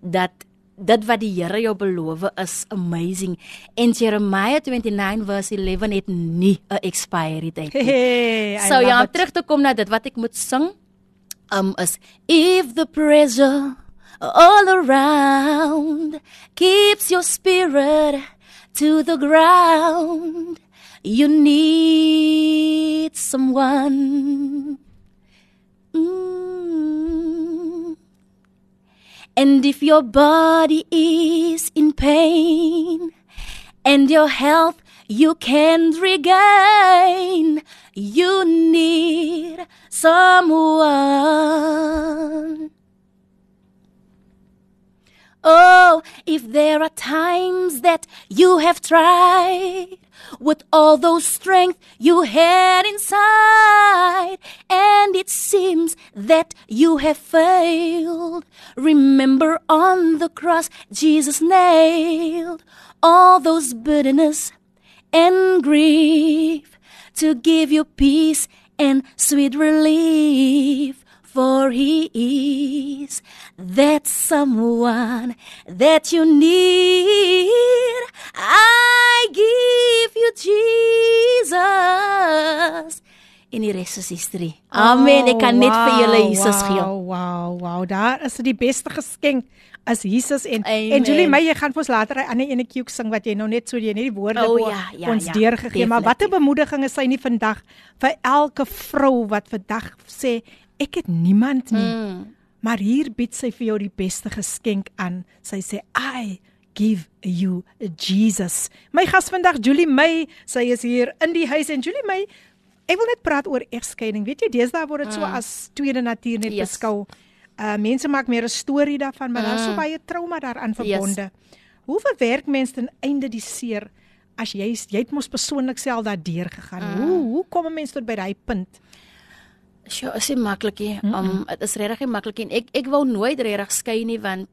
dat dit wat die Here jou beloof is amazing. En Jeremiah 29 vers 11 het nie 'n expiry date nie. Hey, so ja, om terug te kom na dit wat ek moet sing, um is if the pressure all around keeps your spirit to the ground you need someone. Mm. And if your body is in pain and your health you can't regain, you need someone. Oh, if there are times that you have tried with all those strength you had inside, and it seems that you have failed. Remember on the cross, Jesus nailed all those bitterness and grief to give you peace and sweet relief. For he is that someone that you need. I give you Jesus. En die res is history. Amen. Oh, Ek kan wow, net vir julle oh, Jesus wow, gee. Wow, wow. Daar is die beste geskenk as Jesus en Amen. en Julie my jy gaan vir ons later 'n ander ene cue sing wat jy nou net so jy net die woorde oh, ja, ja, ons ja, deurgegee maar watter bemoediging is sy nie vandag vir elke vrou wat vandag sê ek het niemand nie mm. maar hier bied sy vir jou die beste geskenk aan sy sê I give you Jesus. My gas vandag Julie May, sy is hier in die huis en Julie May, ek wil net praat oor egskeiding. Weet jy, deesdae word dit so mm. as tweede natuur net yes. beskou. Uh mense maak meer 'n storie daarvan, maar mm. daar's so mm. baie trauma daaraan verbonde. Yes. Hoe verwerk mense ten einde die seer as jy jy het mos persoonlik self daardeur gegaan? Mm. Hoe hoe kom 'n mens tot by daai punt? Sjoe, is dit maklik nie. Um dit is regtig maklik en ek ek wou nooit regtig skei nie want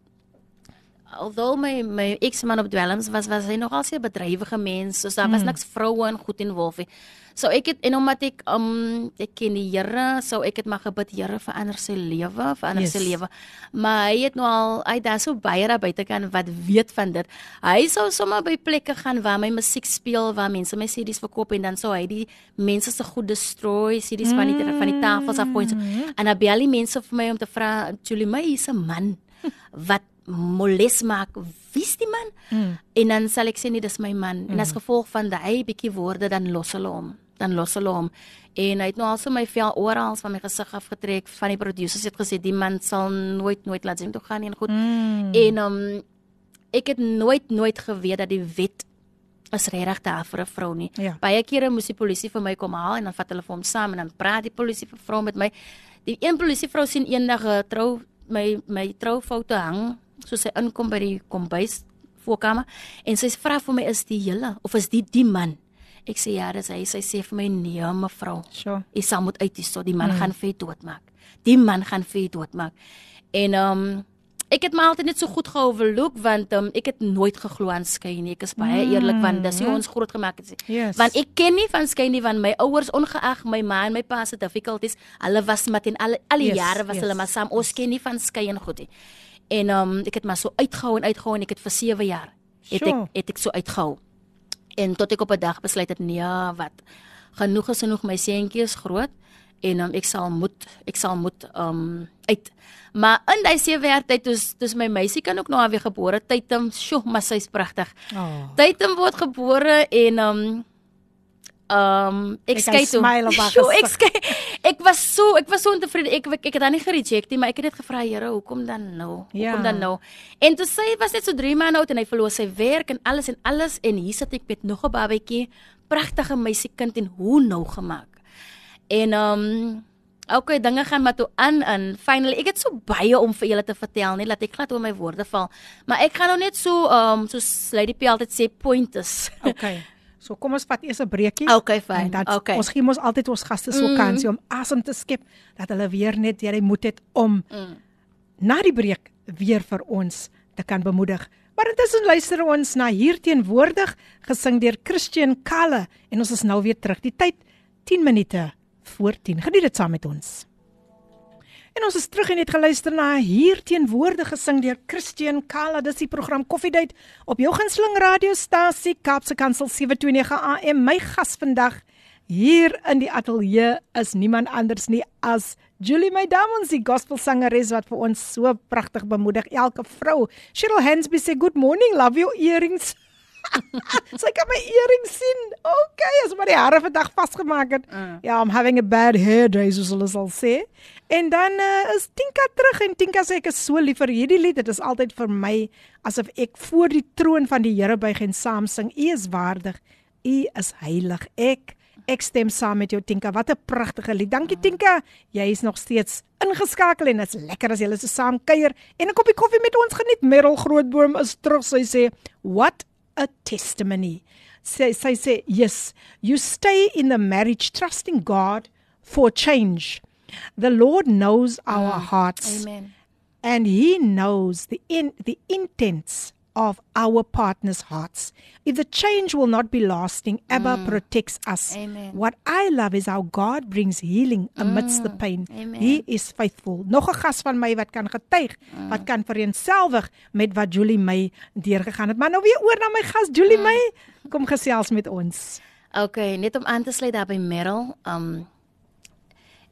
alhoewel my my ex-man op dwelms was was hy nogal se bedrywige mens so daar was mm. niks vroue en goed in wolfie so ek het en omdat ek um ek ken die Here so ek het maar gebid Here verander sy lewe verander yes. sy lewe maar hy het nou al hy daar so baie daar buite kan wat weet van dit hy sou sommer by plekke gaan waar my musiek speel waar mense my CD's verkoop en dan sou hy die mense se goed destroy CD's mm. van die van die tafels af gooi mm. en dan bel die mense vir my om te vra Julie my is 'n man *laughs* wat moles maak wie's die man mm. en dan sal ek sê nee dis my man mm. en as gevolg van daai bietjie woorde dan los hulle hom dan los hulle hom en hy het nou al so my vel oral van my gesig afgetrek van die producers het gesê die man sal nooit nooit laat sien toe gaan en goed mm. en um, ek het nooit nooit geweet dat die wet is regtig daar vir 'n vrou nie ja. baie kere moes die polisie vir my kom haal en dan vat hulle vir hom saam en dan praat die polisie vir vrou met my die een polisie vrou sien eendag 'n trou my my troufoto hang so sy inkom by die kombuis voorkamer en sy vra vir my is die julle of is die die man Ek sê ja, dis hy. Sy sê vir my nee, mevrou. Sure. Jy sal moet uit hierso. Die man mm. gaan vir jou doodmaak. Die man gaan vir jou doodmaak. En ehm um, ek het my altyd net so goed geoverlook want um, ek het nooit geglo aan skei nie. Ek is baie mm. eerlik want dis hoe ons groot gemaak het. Yes. Want ek ken nie van skei nie want my ouers ongeag my ma en my pa se difficulties, hulle was met in al al die Yes, jare was yes. hulle maar saam. Ons ken nie van skei en goed nie. En um, ek het maar so uitgehou en uitgehou en ek het vir 7 jaar het Sure. ek het ek so uitgehou. En tot ek op 'n dag besluit het nee, wat genoeg is genoeg my seentjie is groot en um, ek sal moet ek sal moet um uit. Maar in daai sewe jaar tyd toe toe my meisie kan ook nou weer gebore tyd hom, sjoe, maar sy's pragtig. Oh. Tyd word gebore en um um ek skei toe. Sjoe, *laughs* ek skei. Ek was so ek was so ontevrede. Ek ek, ek het dan nie gereject nie, maar ek het net gevra, Here, hoekom dan nou? Ja. Hoekom dan nou? En toe sy was net so 3 maande oud en hy verloor sy werk en alles en alles en hier sit ek met nog 'n babatjie, pragtige meisiekind en hoe nou gemaak. En um Okay, dinge gaan maar toe aan en finally ek het so baie om vir julle te vertel, net laat ek glad oor my woorde val. Maar ek gaan nou net so um soos Lady P altyd sê pointers. Okay. *laughs* So kom ons vat eers 'n breekie. Okay, fyn. Okay. ons gee mos altyd ons gaste so Mm. kansie om asem te skep dat hulle weer net jy moed het om Mm. na die breek weer vir ons te kan bemoedig. Maar intussen luister ons na hier teenwoordig gesing deur Christian Kalle en ons is nou weer terug. Die tyd 10 minute voor 10. Geniet dit saam met ons. En ons is terug en het geluister na hier teenwoordig gesing deur Christian Kala. Dis die program Koffiedייט op jou gunsteling radiostasie Kaapse Kansel 729 AM. My gas vandag hier in die ateljee is niemand anders nie as Julie Maydam, ons die gospelsangeres wat vir ons so pragtig bemoedig elke vrou. Cheryl Hansby sê good morning, love your earrings. *laughs* Sy kan my earrings sien. Okay, as maar die hare vandag vasgemaak het. Mm. Ja, I'm having a bad hair day soos hulle sal sê. En dan uh, is Tinka terug en Tinka sê ek is so lief vir hierdie lied. Dit is altyd vir my asof ek voor die troon van die Here buig en saam sing. U is waardig. U is heilig. Ek ek stem saam met jou Tinka. Wat 'n pragtige lied. Dankie Tinka. Jy is nog steeds ingeskakel en dit's lekker as julle so saam kuier en 'n koppie koffie met ons geniet. Merel Grootboom is terug. Sy sê, "What a testimony." Sy sy sê, "Yes, you stay in the marriage trusting God for change." The Lord knows our hearts Amen. and he knows the in the intents of our partner's hearts. If the change will not be lasting, Abba protects us. Amen. What I love is how God brings healing amidst the pain. Amen. He is faithful. Nog 'n gas van my wat kan getuig, wat kan vereenselwig met wat Julie my deurgegaan het. Maar nou weer oor na my gas Julie my. Kom gesels met ons. Okay, net om aan te sluit daar by Merrill, um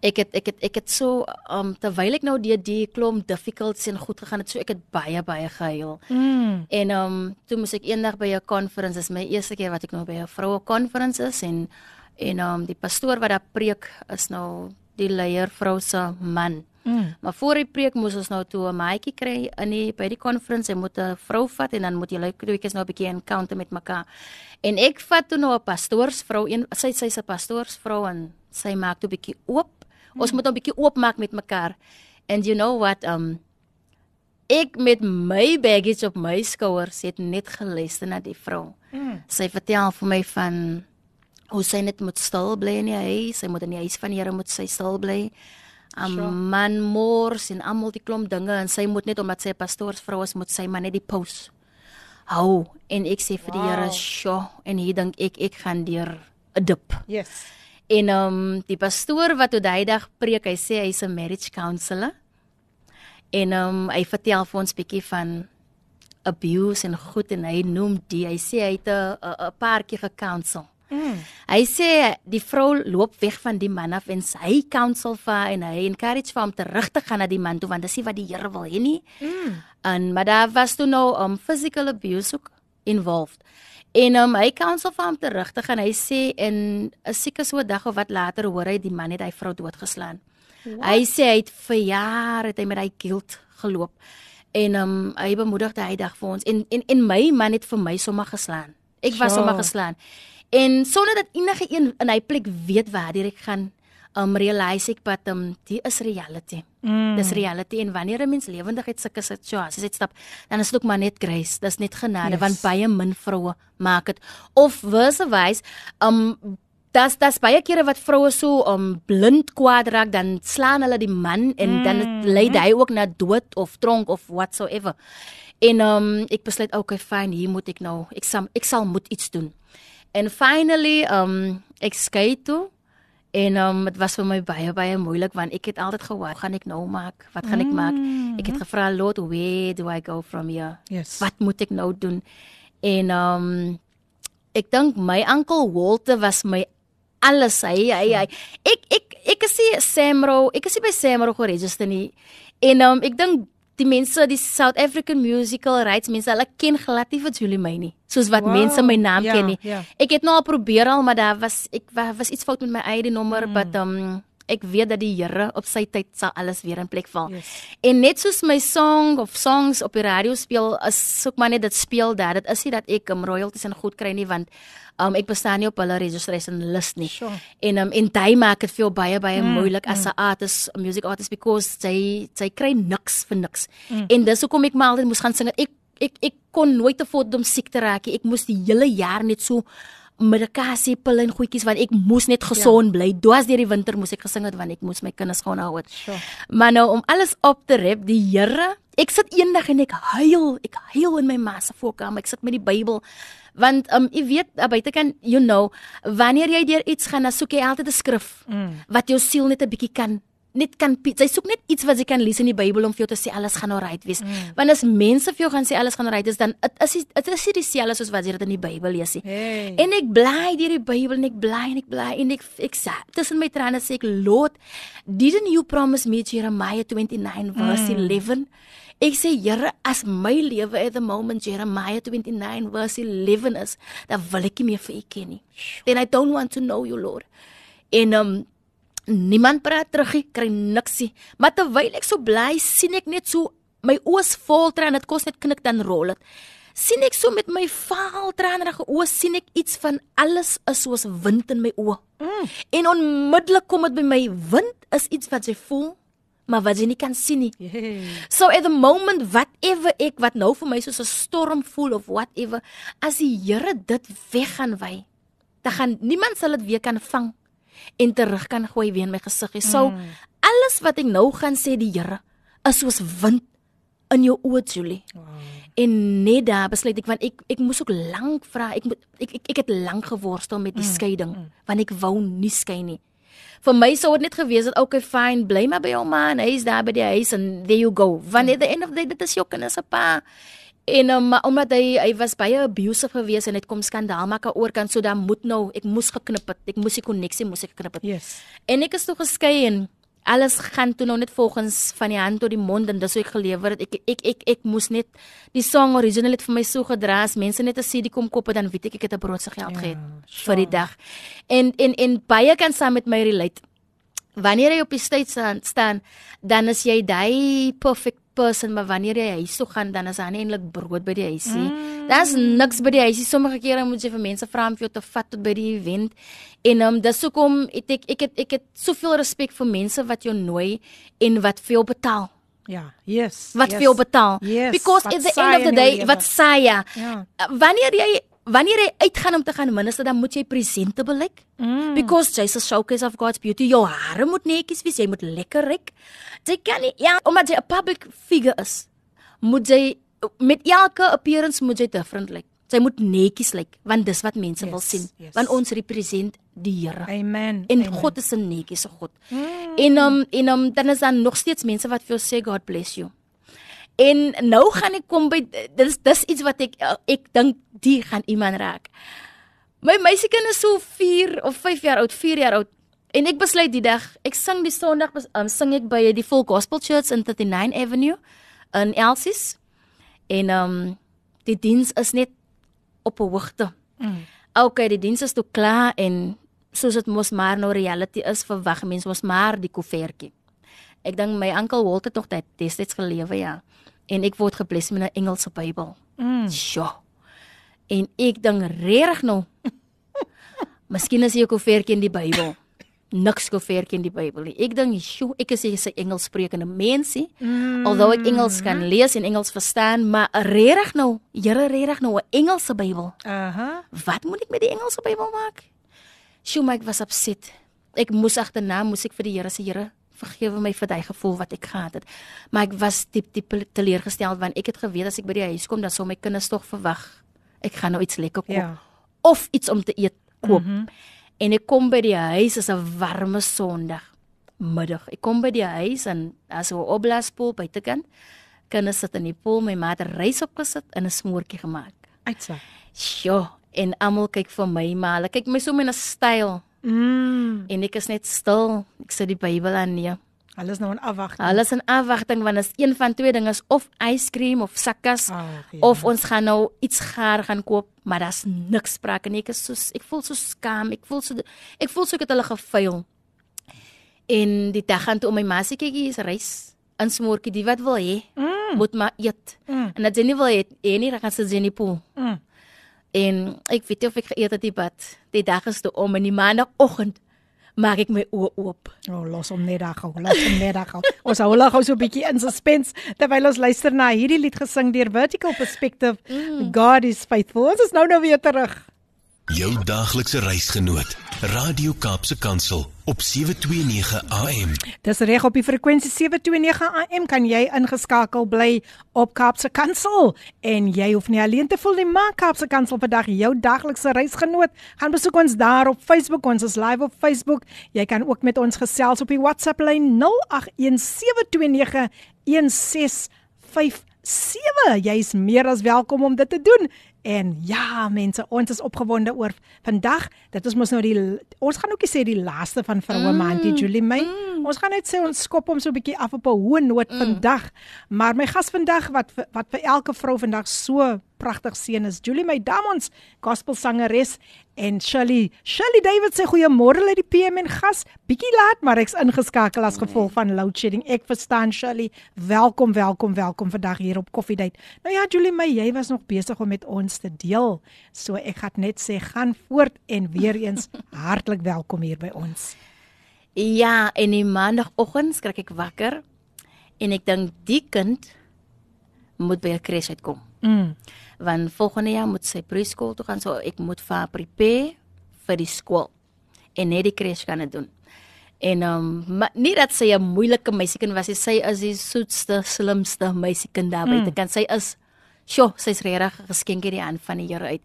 ek het ek het ek het so um terwyl ek nou deur die klomp difficulties en goed gegaan het, so ek het baie baie gehuil. Mm. En um toe moes ek eendag by 'n conference, dis my eerste keer wat ek nou by 'n vroue conference is en en um die pastoor wat daar preek is nou die leier vrou se man. Mm. Maar voor die preek moes ons nou toe 'n maatjie kry in die by die conference, hy moet 'n vrou vat en dan moet julle tweeetjies nou 'n bietjie encounter met mekaar. En ek vat toe nou 'n pastoorsvrou, een sy sy's 'n pastoorsvrou en sy maak toe 'n bietjie oop. Ons moet nou 'n bietjie oopmaak met mekaar. And you know what um ek met my baggage op my skouers het net geluister na die vrou. Mm. Sy vertel vir my van hoe sy net moet stil bly in die huis, sy moet in die huis van die Here moet sy stil bly. 'n Sure. Man mors en almal die klomp dinge en sy moet net omdat sy 'n pastoorsvrou is, moet sy maar net die pos hou. En ek sê vir die Here, Wow. "Sjoe," en hier dink ek ek gaan deur 'n dip. Yes. En um die pastoor wat toe daai dag preek, hy sê hy's 'n marriage counselor. En um hy vertel vir ons bietjie van abuse en goed en hy noem die hy sê hy het 'n 'n- 'n paar keer gecounsel. Mm. Hy sê die vrou loop weg van die man af en hy counsel vir haar en hy encourage vir hom terug te gaan na die man toe want dis nie wat die Here wil hê nie. Mm. En maar daar was toe nou um physical abuse ook involved. En um, hy counsel vir hom terug te gaan. Hy sê en 'n seker so 'n dag of wat later hoor hy die man het hy vrou doodgeslaan. Hy sê hy het vir jare het hy met hy guilt geloop. En um, hy bemoedig daai dag vir ons en en en my man het vir my sommer geslaan. Ek was Sjoe. sommer geslaan. En sonder dat enige een in hy plek weet waar ek gaan, um realize ek dat um die is reality. Mm. Dis reality en wanneer 'n mens lewendigheid sulke situasies uitstap, dan is dit ook maar net grace. Dis net genade yes. want baie min vroue maak dit of verse wise um Das das baie kere wat vroue so um blind kwaad raak dan slaan hulle die man en mm. dan lei hy ook na dood of tronk of whatsoever. En um ek besluit okay fyn hier moet ek nou ek sal ek sal moet iets doen. En finally um ek skei toe En um dit was vir my baie baie moeilik want ek het altyd gehoor, gaan ek nou maak? Wat gaan ek maak? Ek het gevra Lord, where do I go from here? Yes. Wat moet ek nou doen? En um ek dink my oom Walter was my alles hy hy hy ek ek ek is die Samro, ek is by Samro geregistreer nie. En um ek dink die mense die South African musical rights mense hulle ken glad nie vir Julie May nie soos wat wow, mense my naam ja, ken nie ja. ek het nou al probeer al maar daar was ek was iets fout met my eie nommer mm. but um ek weet dat die Here op sy tyd sal alles weer in plek val yes. en net soos my song of songs op die radio speel as soek maar net dit speel daar dit is nie dat ek um, royalties en goed kry nie want um ek bestaan nie op hulle registration list nie. Sure. En um en daai maak dit veel baie baie mm, moeilik as 'n mm. artist, 'n music artist because sy sy kry niks vir niks. Mm. En dis hoekom ek maar altyd moes gaan sing. Ek ek ek kon nooit te voort om siek te raak nie. Ek moes die hele jaar net so medikasie pille en goedjies want ek moes net gesond ja. bly. Dwaas deur die winter moes ek gesing het want ek moes my kinders gaan hou het. Sure. Maar nou om alles op te rep, die Here, ek sit eendag en ek huil, ek huil in my ma se voorkamer. Ek sit met die Bybel want um jy weet buitekant you know wanneer jy deur iets gaan dan soek jy altyd 'n skrif mm. wat jou siel net 'n bietjie kan net kan jy soek net iets wat jy kan lees in die Bybel om vir jou te sê alles gaan alright wees mm. want as mense vir jou gaan sê alles gaan alright is dan dit is dit is nie dieselfde soos wat jy dit in die Bybel lees nie hey. en ek bly deur die Bybel en ek bly en ek bly en ek ek sê tussen my trane sê ek Lord didn't you promise me Jeremiah 29 verse mm. 11 Ek sê Here, as my lewe at the moment Jeremiah 29 verse 11 is, dan wil ek nie meer vir U ken nie. Then I don't want to know you, Lord. En um niemand praat terug nie, kry niks nie. Maar terwyl ek so bly, sien ek net so my oë vol trane, dit kos net knik dan rol dit. Sien ek so met my vaal tranerige oë sien ek iets van alles is soos wind in my oë. Mm. En onmiddellik kom dit by my wind is iets wat jy voel maar wat jy nie kan sien nie. Yeah. So at the moment whatever ek wat nou vir my soos 'n storm voel of whatever, as die Here dit weggaan wy, dan gaan niemand sal dit weer kan vang en terug kan gooi weer in my gesig mm. alles wat ek nou gaan sê die Here is soos wind in jou oë Julie. Wow. En net daar besluit ek want ek ek moes ook lank vra. Ek moet ek, ek ek het lank geworstel met die mm. skeiding mm. want ek wou nie skei nie vir my sou dit net gewees het okay fine bly maar by jou man hy's daar by die huis and there you go wanneer the end of the day dit is jou kinders se pa en um, omdat hy hy was baie abusive gewees en dit kom skandaal maak oor kan so dan moet nou ek moes geknip het. Ek moes die koneksie moes ek geknip het. Yes. En ek is toe geskei en alles gaan toe nou net volgens van die hand tot die mond en dis hoe ek gelewer het. Ek ek ek ek, ek moes net die song original het vir my so gedra. As mense net 'n CD kom koop dan weet ek ek het 'n broodse geld ja, gehad sure. vir die dag. En en en baie kan saam met my relate. Wanneer jy op die stage staan, staan dan is jy daai perfect person maar wanneer jy huis toe gaan dan is daar nie eintlik brood by die huisie. Mm. Daar's niks by die huisie. Sommige kere moet jy vir mense vra om vir jou te vat tot by die event. En um dis hoekom ek ek ek het ek het soveel respek vir mense wat jou nooi en wat veel betaal. Ja, yes. Wat yes. veel betaal. Yes, Because at the end of the day wat sê jy? Ja. Wanneer jy wanneer jy uitgaan om te gaan minister dan moet jy presentable lyk. Mm. Because a showcase of God's beauty. Jou hare moet netjies wees, jy moet lekker ryk. Jy kan nie ja, omdat jy 'n public figure is, moet jy met elke appearance moet jy different lyk. Jy moet netjies lyk want dis wat mense yes, wil sien. Yes. Want ons represent die Here. Amen. En Amen. God is 'n netjiese God. Mm. En um en um dan is daar nog steeds mense wat vir jou sê God bless you. En nou gaan ek kom by dis dis iets wat ek ek dink die gaan iemand raak. My meisiekind is so 4 of 5 jaar oud, 4 jaar oud. En ek besluit die dag, ek sing die Sondag um, sing ek by die Full Gospel Church in 39 Avenue in Elsies. En um die diens is net op 'n hoogte. Mm. Okay, die diens is toe klaar en soos dit mos maar nou reality is, verwag mense mos maar die koevertjie. Ek dink my oom Walt het nog dit destyds gelewe ja en ek word gebless met 'n Engelse Bybel. Mm. Sjoe. En ek dink regtig nou. *laughs* Miskien is hier 'n koevertjie in die Bybel. niks gever ken die Bybel nie. Ek dink, "Sjoe, ek is 'n se Engels sprekende mensie." Mm. Alhoewel ek Engels kan lees en Engels verstaan, maar regtig nou, Here regtig nou 'n Engelse Bybel. Aha. Wat moet ek met die Engelse Bybel maak? Sjoe, my ek was opset. Ek moes agterna, moes ek vir die Here sê, "Here, vergewe my vir daai gevoel wat ek gehad het." Maar ek was diep diep teleurgesteld want ek het geweet as ek by die huis kom, dan sou my kinders tog verwag ek gaan nou iets lekker koop Ja. of iets om te eet koop. Mhm. En ek kom by die huis, is 'n warme Sondag middag. Ek kom by die huis en as 'n opblaaspoel buitekant. Kinders sit in die pool, my ma het rys opgesit en 'n smoortjie gemaak. Uitsa. Sjoe, en almal kyk vir my, maar hulle kyk my so met 'n styl Mm. en ek is net stil. Ek sit die Bybel aan nee. Alles nou in afwagting. Alles in afwagting want is een van twee dinge is of yskrem of sakkas Ag, ja. of ons gaan nou iets gaar gaan koop, maar daar's niks sprake nie. Ek is so ek voel so skaam. Ek voel so ek voel so ek het hulle gefail. En die dag gaan toe om my ma sê kyk hier is rys. In smoortjie die wat wil hê, Mm. moet maar eet. Mm. En dat jy nie wil hê, hê nie, dan gaan sy in die pool. Mm. En ek weet nie of ek geëet het die bad. Die dag is toe om in die maandagooggend maak ek my oë oop. O, oh, los hom net daar gou. Los hom net daar gou. Ons hou hulle gou so 'n bietjie in suspense terwyl ons luister na hierdie lied gesing deur Vertical Perspective. Mm. God is faithful. Ons is nou nou weer terug. Jou daaglikse reisgenoot, Radio Kaapse Kansel op 729 AM. Dis reg op die frekwensie 729 AM kan jy ingeskakel bly op Kaapse Kansel en jy hoef nie alleen te voel nie, maar Kaapse Kansel vandag jou daglikse reisgenoot. Gaan besoek ons daar op Facebook, ons is live op Facebook. Jy kan ook met ons gesels op die WhatsApp lyn 0817291657. Jy's meer as welkom om dit te doen. En ja, mense, ons is opgewonde oor vandag. Dit is mos nou die ons gaan ook sê die laaste van vroue mm, maandie Julie May. Mm. Ons gaan net sê ons skop hom so 'n bietjie af op 'n hoë noot mm. vandag. Maar my gas vandag wat wat vir elke vrou vandag so pragtig seën is Julie May Damons, gospelsangeres en Shirley. Shirley David sê goeiemôre uit die PM en gas. Bietjie laat, maar ek's ingeskakel as gevolg van load shedding. Ek verstaan Shirley. Welkom, welkom, welkom vandag hier op Coffee Date. Nou ja, Julie May, jy was nog besig om met ons te deel. So ek gaan net sê gaan voort en weer eens *laughs* hartlik welkom hier by ons. Ja, en die maandagooggend skrik ek wakker en ek dink die kind moet by 'n crash uitkom. Mm. Want volgende jaar moet sy preskool toe gaan, so ek moet vir haar prepare vir die skool en net die crash kan dit doen. En ehm um, nie dat sy 'n moeilike meisiekind was nie, sy is die soetste, slimste meisiekind daar buite. Mm. Kan sy is sjo, sy's regtig 'n geskenk hierdie aan van die Here uit.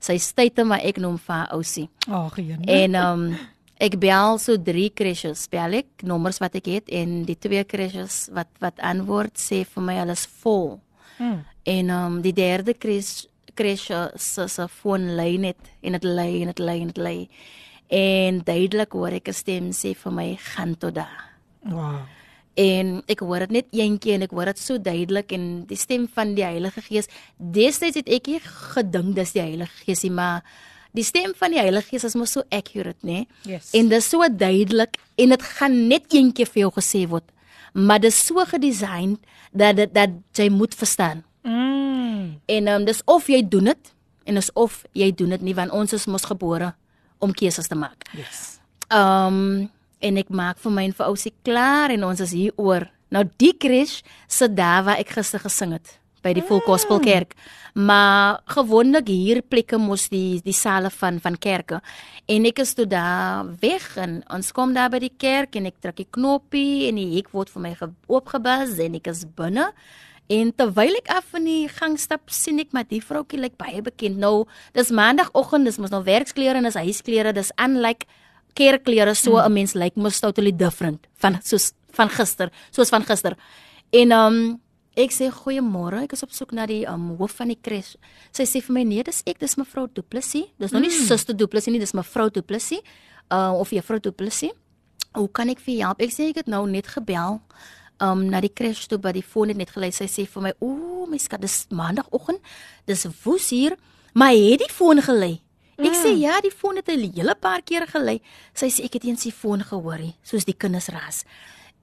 Sy styte maar ek noem vir haar ousie. Ag, oh, En ehm um, ek bel so drie crashes, bel ek nommers wat ek het en die twee crashes wat wat antwoord sê vir my hulle is vol. Mm. En um, die derde crash crash se se foon lei net en dit lei en dit lei en dit lei. En duidelik hoor ek 'n stem sê vir my gaan tot daar. Wow. En ek hoor dit net eentjie en ek hoor dit so duidelik en die stem van die Heilige Gees. Destyds het ek nie gedink dis die Heilige Gees nie, maar die stem van die Heilige Gees is mos so accurate, né? Yes. En dis so duidelik en dit gaan net een keer vir jou gesê word. Maar dit is so gedesign dat dit dat jy moet verstaan. Mm. En um, dis of jy doen dit en dis of jy doen dit nie want ons is mos gebore om keuses te maak. Yes. Um en ek maak vir my en vir ousie klaar en ons is hier oor. Nou die crash sit daar waar ek gister gesing het by die Full Gospel Kerk. Maar gewoonlik hier plekke mos die die sale van van kerke. En ek is toe daar weg en ons kom daar by die kerk en ek druk die knoppie en die hek word vir my ge- oopgebas en ek is binne. En terwyl ek af in die gang stap, sien ek maar die vroutjie lyk baie bekend. Nou, dis maandagooggend, dis mos nou werksklere en dis huisklere, dis unlike kerkklere so 'n mm. mens lyk mos totally different van soos van gister, soos van gister. En um ek sê goeiemôre, ek is op soek na die um hoof van die kres. Sy sê vir my nee, dis ek, dis mevrou Du Plessis. Dis nou nie mm. suster Du Plessis nie, dis mevrou Du Plessis. Uh of juffrou Du Plessis. Hoe kan ek vir jou help? Ek sê ek het nou net gebel um na die crash toe by die foon het net gelei. Sy sê vir my, "Ooh, my skat, dis maandagooggend. Dis woes hier, maar het die foon gelei?" Ek mm. sê ja, die foon het 'n hele paar keer gelei. Sy sê ek het eens die foon gehoorie, soos die kinders ras.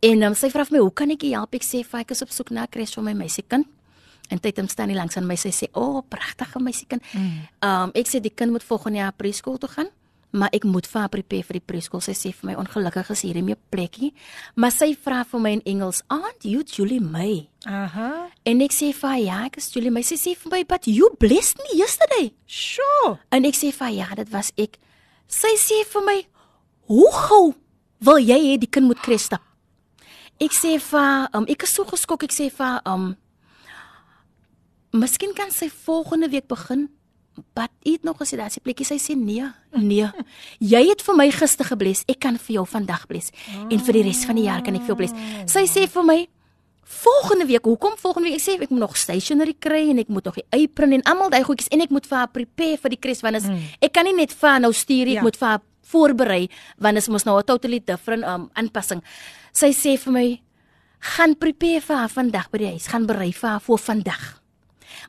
En um, sy vra vir my, "Hoe kan ek jou help?" Ek sê, "Vir ek is op soek na 'n crash vir my meisiekind." En tyd hom staan nie langs aan my. Sy sê, "O, oh, pragtige meisiekind." Mm. Um ek sê die kind moet volgende jaar preskool toe gaan. Maar ek moet vir haar prepare vir die preskool. Sy sê vir my ongelukkig is hier nie 'n plekkie, maar sy vra vir my in Engels, "Aunt, you Julie May?" Aha. En ek sê vir haar, "Ja, ek is Julie May." Sy sê vir my, "But you blessed me yesterday." Sure. En ek sê vir haar, "Ja, dit was ek." Sy sê vir my, "Hoe gou wil jy hê die kind moet kres stap?" Ek sê vir haar, um, ek is so geskok. Ek sê vir haar, um, "Miskien kan sy volgende week begin." Wat eet nog as jy daar sy plekkie sy sê nee, nee. Jy het vir my gister gebles, ek kan vir jou vandag bles en vir die res van die jaar kan ek vir jou bles. Sy sê vir my volgende week, hoekom volgende week? Ek sê ek moet nog stationery kry en ek moet nog die apron en almal daai goedjies en ek moet vir haar prepare vir die kres want is, mm. ek kan nie net vir haar nou stuur ek Ja. moet vir haar voorberei want dit is mos nou 'n totally different um aanpassing. Sy sê vir my gaan prepare vir haar vandag by die huis, gaan berei vir haar vir vandag.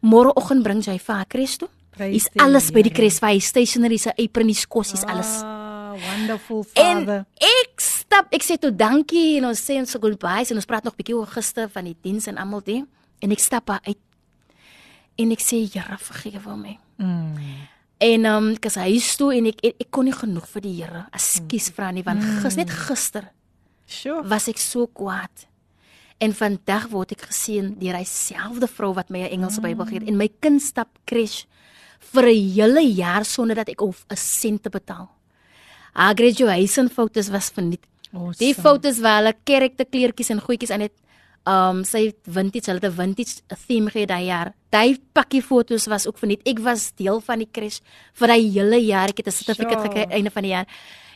Môreoggend bring jy vir haar kres toe. Dis the alles by die Here. kres, vir hy stationery se apron, die kossies, alles. Ah, wonderful En father. ek stap, ek sê toe dankie en ons sê ons goodbyes en ons praat nog bietjie oor gister van die diens en almal dit en ek stap uit. En ek sê Here vergewe my. Mm. En ehm um, ek is huis toe en ek, ek ek kon nie genoeg vir die Here. Ekskuus vra nie want gis net gister Sure. was ek so kwaad. En vandag word ek geseën deur hyselfde vrou wat my 'n Engelse Bybel gee en my kind stap crash vir 'n hele jaar sonder dat ek hoef 'n sent te betaal. Haar graduation foto's was verniet. Awesome. Die foto's waar hulle karakter kleertjies en goedjies aan het um sy het vintage, hulle het 'n vintage theme gehad daai jaar. Daai pakkie foto's was ook verniet. Ek was deel van die crash vir daai hele jaar. Ek het 'n sertifikaat Sure. gekry einde van die jaar.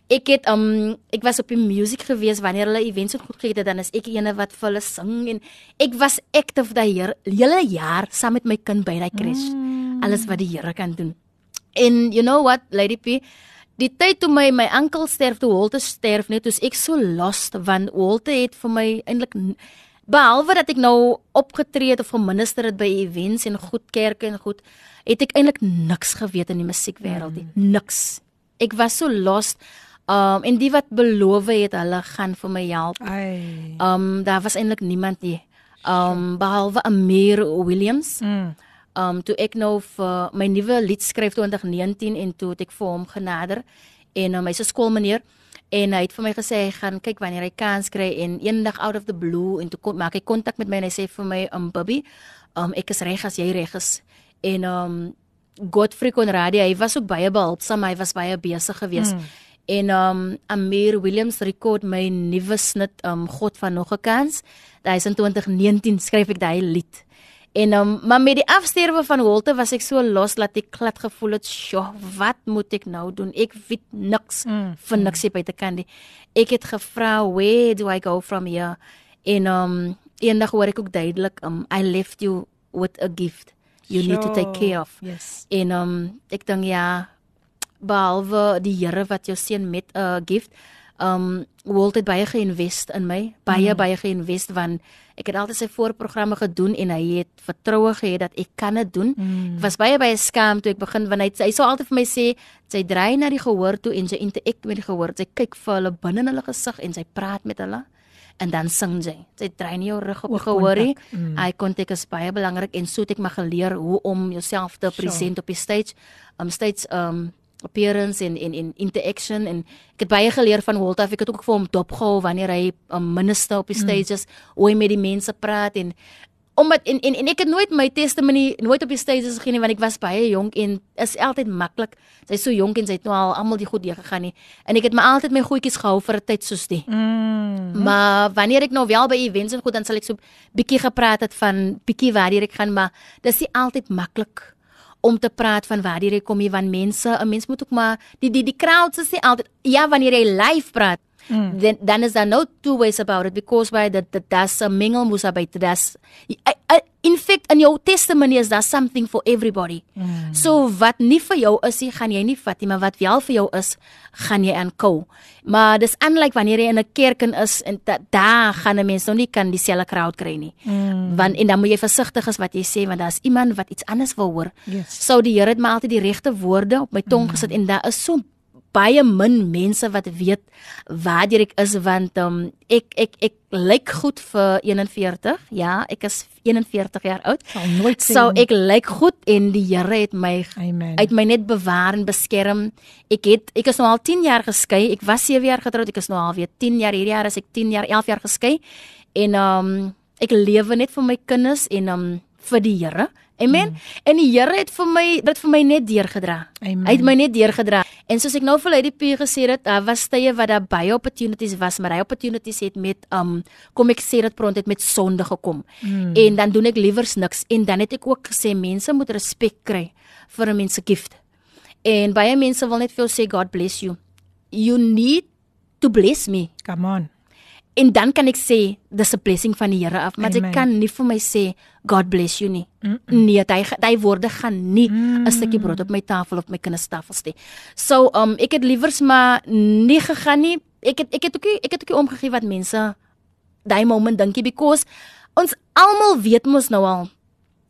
Ek het um ek was op die musiek gewees wanneer hulle events het goed gehad het, dan is ek eene wat vir hulle sing en ek was active daai hele jaar saam met my kind by daai crash. Mm. Alles wat die Here kan doen. En you know what, Lady P, die tyd toe my my oom sterf, toe Walter sterf net, toe's ek so lost want Walter het vir my eintlik behalwe dat ek nou opgetree het of geminister het by events en goed kerke en goed, het ek eintlik niks geweet in die musiekwêreld nie. Mm. Niks. Ek was so lost. Um en die wat beloof het hulle gaan vir my help. Ai. Um daar was eintlik niemand nie. Um behalwe Amir Williams. Mm. Um toe ek nou vir my nuwe lied skryf 2019 en toe het ek vir hom genader en um, hy's 'n skoolmeneer en hy het vir my gesê hy gaan kyk wanneer hy kans kry en eendag out of the blue en toe kom maak hy kontak met my en hy sê vir my um Bubby, um ek is reg as jy reg is. En um Godfrey Conradie, hy was ook baie behulpsaam, hy was baie besig geweest. Mm. En um Amir Williams rekord my nuwe snit um God van nog 'n kans. Daai is in 2019 skryf ek daai lied. En um maar met die afsterwe van Walter was ek so los dat ek glad gevoel het, "Sjoe, wat moet ek nou doen? Ek weet niks mm. vir niks hier buite kan die. Ek het gevra, "Where do I go from here?" En um eendag hoor ek ook duidelik, um I left you with a gift. You need to take care of. Yes. En um ek dink ja behalwe die Here wat jou seën met 'n uh, gift. Um Walt het baie geïnvest in my, baie mm. baie geïnvest want ek het altyd sy voorprogramme gedoen en hy het vertroue gehad dat ek kan dit doen. Mm. Ek was baie baie skaam toe ek begin want hy hy sou altyd vir my sê sy dry na die gehoor toe en sy interact met die gehoor. Sy kyk vir hulle binne in hulle gesig en sy praat met hulle en dan sing sy. Sy dry nie jou rug op die gehoor nie. Mm. Eye contact is baie belangrik en so het ek maar geleer hoe om jouself te present op die stage. Um stage um appearance en en en interaction en ek het baie geleer van Walter. Ek het ook vir hom dopgehou wanneer hy 'n um, minister op die stages, mm. hoe hy met die mense praat en omdat en, en en ek het nooit my testimony nooit op die stages gegee nie want ek was baie jonk en is altyd maklik. Sy's so jonk en sy het nou al almal die goed deur gegaan nie. En ek het my altyd my goedjies gehou vir 'n tyd soos die. Mm. Maar wanneer ek nou wel by events en goed dan sal ek so bietjie gepraat het van bietjie waar ek gaan maar dis nie altyd maklik om te praat van waar jy kom jy van mense 'n mens moet ook maar die die die crowds is nie altyd ja wanneer jy live praat mm. then then is there no two ways about it because by the the das 'n mingel moes by das in fact in jou testimony is there something for everybody mm. so wat nie vir jou is nie gaan jy nie vat nie maar wat wel vir jou is gaan jy aankou maar dis unlike wanneer jy in 'n kerk in is en da, daar gaan 'n mens nog nie kan dieselfde crowd kry nie mm. want en dan moet jy versigtig is wat jy sê want daar's iemand wat iets anders wil hoor Yes. sou die Here het my altyd die regte woorde op my tong mm. gesit en daar is so baie min mense wat weet waar ek is want um, ek ek ek lyk goed vir 41. Ja, ek is 41 jaar oud. Sal nooit sê So nie. ek lyk goed en die Here het my Amen. uit my net bewaar en beskerm. Ek het ek is nou al 10 jaar geskei. Ek was 7 jaar getroud. Ek is nou al weer 10 jaar hierdie jaar as ek 10 jaar 11 jaar geskei. En um ek lewe net vir my kinders en um vir die Here. Amen. Mm. En die Here het vir my dit vir my net deurgedra. Amen. Hy het my net deurgedra. En soos ek nou vir Lady P gesê het, daar was tye wat daar baie opportunities was, maar hy opportunities het met um kom ek sê dit pront het met sonde gekom. Mm. En dan doen ek liewers niks en dan het ek ook gesê mense moet respek kry vir 'n mens se gift. En baie mense wil net vir jou sê God bless you. You need to bless me. Come on. En dan kan ek sê dis 'n blessing van die Here af, maar Amen. ek kan nie vir my sê God bless you nie. Mm -mm. Nee, hy hy woorde gaan nie 'n mm. stukkie brood op my tafel op my kinders tafels nie. So, um ek het liewers maar nie gegaan nie. Ek het ek het ook nie, ek het ook nie omgegee wat mense daai moment dinkie because ons almal weet mos nou al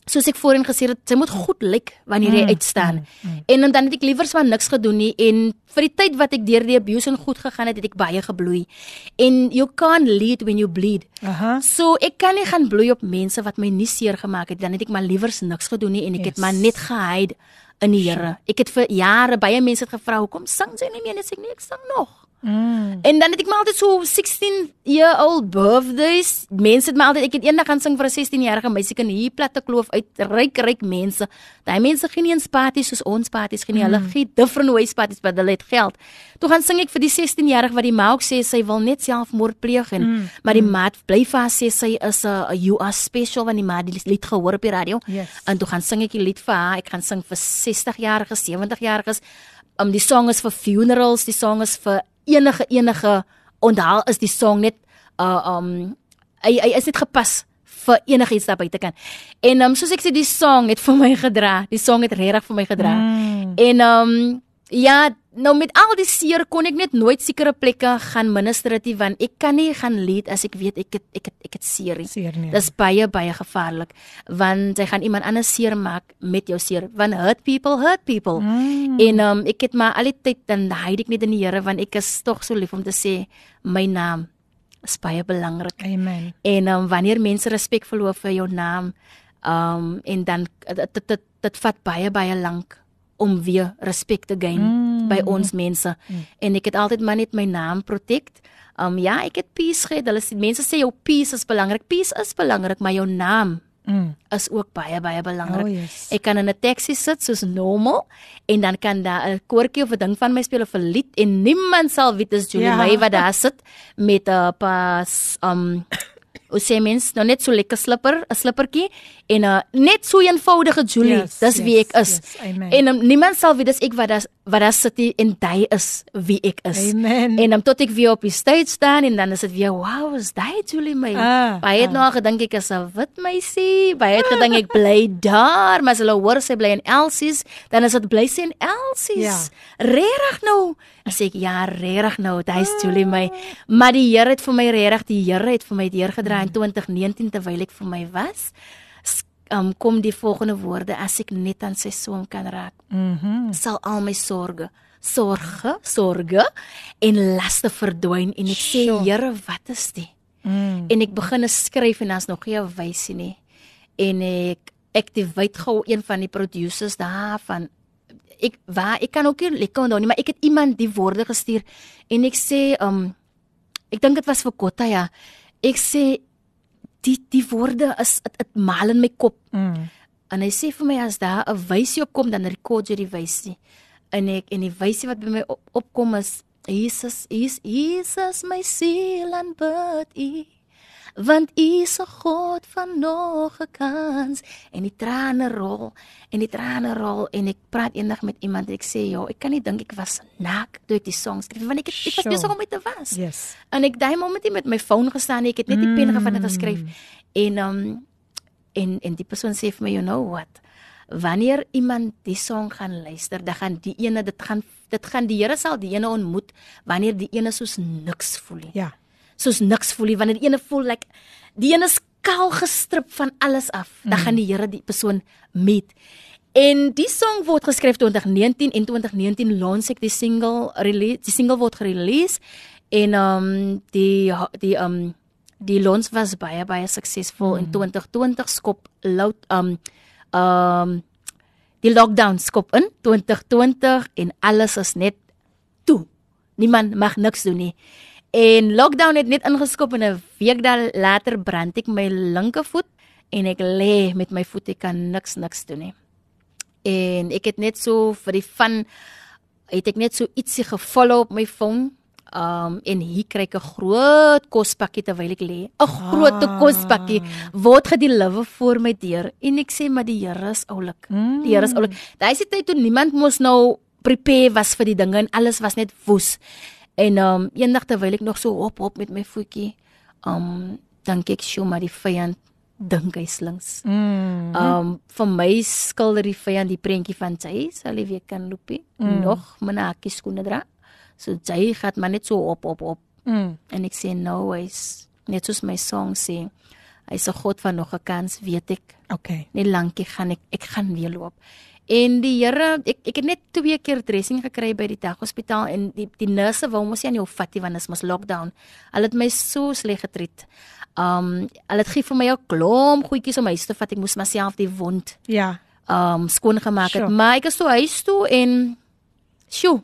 soos ek voorheen gesê het, sy moet goed lyk wanneer jy Mm, uitstaan. En dan het ek liewers maar niks gedoen nie en vir die tyd wat ek deur die abuse en goed gegaan het, het ek baie gebloei. En you can't lead when you bleed. Aha. So ek kan nie gaan bloei op mense wat my nie seer gemaak het dan het ek maar liewers niks gedoen nie en ek het Yes. maar net gehide in die Here. Ek het vir jare baie mense het gevra hoekom sing sy nie meer en ek sê nee ek sing nog. Mm. En dan het ek maar altyd so 16 year old birthdays. Mense het my altyd ek het eendag gaan sing vir 'n 16-jarige meisie in hier platte kloof uit ryk ryk mense. Daai mense gee nie eens parties soos ons parties gee nie. Hulle gee different ways parties maar hulle het geld. Toe gaan sing ek vir die 16-jarige wat die ma ook sê sy wil net selfmoord pleeg en mm. maar die maat bly vir haar sê sy is 'n you are special want die ma het die lied gehoor op die radio. Yes. En toe gaan sing ek die lied vir haar. Ek gaan sing vir 60-jariges, 70-jariges. Um die song is vir funerals, die song is vir enige enige onthaal is die song net uh um hy hy is net gepas vir enigiets daar buite kan. En um soos ek sê die song het vir my gedra. Die song het regtig vir my gedra. Mm. En um ja, nou met al die seer kon ek net nooit sekere plekke gaan minister dit want ek kan nie gaan lead as ek weet ek het ek het ek het seer. Seer nie. Dis baie baie gevaarlik want jy gaan iemand anders seer maak met jou seer. Want hurt people hurt people. Mm. En um, ek het maar al die tyd dan hide ek net in die Here want ek is tog so lief om te sê my naam is baie belangrik. Amen. En um, wanneer mense respek verloor vir jou naam, um en dan dit dit, dit vat baie baie lank om weer respek te gain Mm. by ons mense. En ek het altyd maar net my naam protect. Um ja, ek het peace gehad. Hulle sê mense sê jou peace is belangrik. Peace is belangrik, maar jou naam Mm. is ook baie baie belangrik. Oh, yes. Ek kan in 'n taxi sit soos normal en dan kan daar 'n koortjie of 'n ding van my speel of 'n lied en niemand sal weet dis Julie Ja. May wat daar sit met 'n pas um hoe sê mens nou net so lekker slipper, 'n slippertjie en 'n net so eenvoudige Julie. Yes, dis wie yes, ek is. yes, amen. en um, niemand sal weet dis ek wat daar wat daar sit en hy is wie ek is. Amen. En dan tot ek weer op die stage staan en dan is dit weer wow, is daai Julie May. Ah, Baie het nou al gedink ek is 'n wit meisie. Baie het gedink ek bly *laughs* daar, maar as hulle hoor sy bly in Elsie's, dan is dit bly sy in Elsie's. Regtig nou? Dan sê ek ja, regtig nou, dit is Julie my. Maar die Here het vir my regtig, die Here het vir my deurgedra in 2019 terwyl ek vir my was. Um, kom die volgende woorde as ek net aan sy soem kan raak Mhm. sal al my sorge sorge sorge en laste verdwyn en ek sê. Here wat is dit Mm. en ek begin skryf en daar's nog nie wysie nie en ek activate gou een van die producers daarvan ek waar ek kan ook nie lekker onthou nie maar ek het iemand die woorde gestuur en ek sê um ek dink dit was vir Kotta ja ek sê die die woorde is dit dit maal in my kop Mm. En hy sê vir my as daar 'n wysie opkom dan rekord jy die wysie. En ek en die wysie wat by my op, opkom is Jesus, is Jesus my siel aanbid U. Want U is 'n God van nog 'n kans en die trane rol en die trane rol en ek praat eendag met iemand en ek sê ja, ek kan nie dink ek was naak toe ek die song skryf want ek het, ek was besig om dit te was. Yes. En ek daai moment nie met my foon gestaan ek het net die pen gevat en geskryf. En um en en die persoon sê vir my, you know what? Wanneer iemand die song gaan luister, dan gaan die ene dit gaan dit gaan die Here sal die ene ontmoet wanneer die ene soos niks voel nie. Ja. Soos niks voel nie, wanneer die ene voel like die ene is kaal gestrip van alles af, dan gaan die Here die persoon meet. En die song word geskryf 2019 en 2019 launch ek die single release die single word gerelease en um die die um die launch was baie baie suksesvol in 2020 skop loud um um die lockdown skop in 2020 en alles is net toe. Niemand mag niks doen nie. En lockdown het net ingeskop en 'n week dan later brand ek my linkervoet en ek lê met my voet ek kan niks niks doen nie. En ek het net so vir die van het ek net so ietsie gefollow op my foon. Um en hier kry ek 'n groot kospakkie terwyl ek lê. 'n Groot Ah. kospakkie word gedeliver voor my deur en ek sê maar die Here is oulik. Mm. Die Here is oulik. Daai se tyd toe niemand mos nou prepare was vir die dinge en alles was net woes. En um eendag terwyl ek nog so hop hop met my voetjie, um dink ek sjoe maar die vyand dink hy slinks. Mm. Um vir my skilder die vyand die prentjie van sy sal hy weer kan loopie. Mm. Nog myne hakkie skoene dra. So jy gaan maar net so op op op Mm. en ek sê no ways. Net soos my song sê. Hy's 'n God van nog 'n kans, weet ek. Okay. Nie lankie gaan ek ek gaan weer loop. En die Here, ek ek het net twee keer dressing gekry by die daghospitaal en die die nurse wou mos nie aan jou vat nie want dit is mos lockdown. Hulle het my so sleg getreed. Um hulle het gee vir my 'n klomp goedjies om huis te vat. Ek moes myself die wond Ja. um skoon gemaak het. Sure. Maar ek is toe huis toe en sjoe.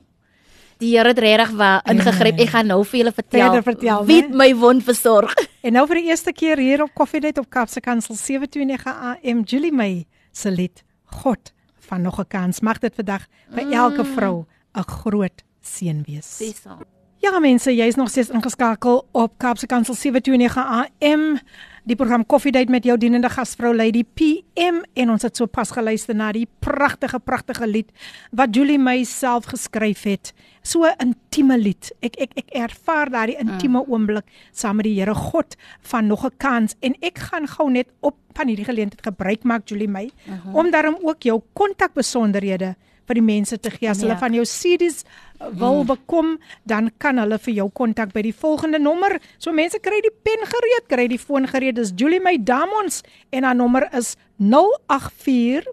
Die Here het regtig waar ingegryp. Ek gaan nou vir julle vertel. Verder vertel, wie né? het my wond versorg. *laughs* En nou vir die eerste keer hier op Koffiedייט op Kaapse Kansel 729 AM Julie May se lied God van nog 'n kans. Mag dit vandag vir elke vrou 'n groot seën wees. Dis so. Ja mense, jy's nog steeds ingeskakel op Kaapse Kansel 729 AM Die program Koffiedייט met jou dienende gasvrou Lady PM en ons het so pas geluister na die pragtige pragtige lied wat Julie May self geskryf het. So 'n intieme lied. Ek ek ek ervaar daardie intieme oomblik saam met die Here God van nog 'n kans en ek gaan gou net op van hierdie geleentheid gebruik maak Julie May uh -huh. om daarom ook jou kontakbesonderhede vir die mense te gee as hulle Ja. van jou CD's uh, wil bekom, dan kan hulle vir jou kontak by die volgende nommer. So mense kry die pen gereed, kry die foon gereed. Dis Julie May Damons en haar nommer is 084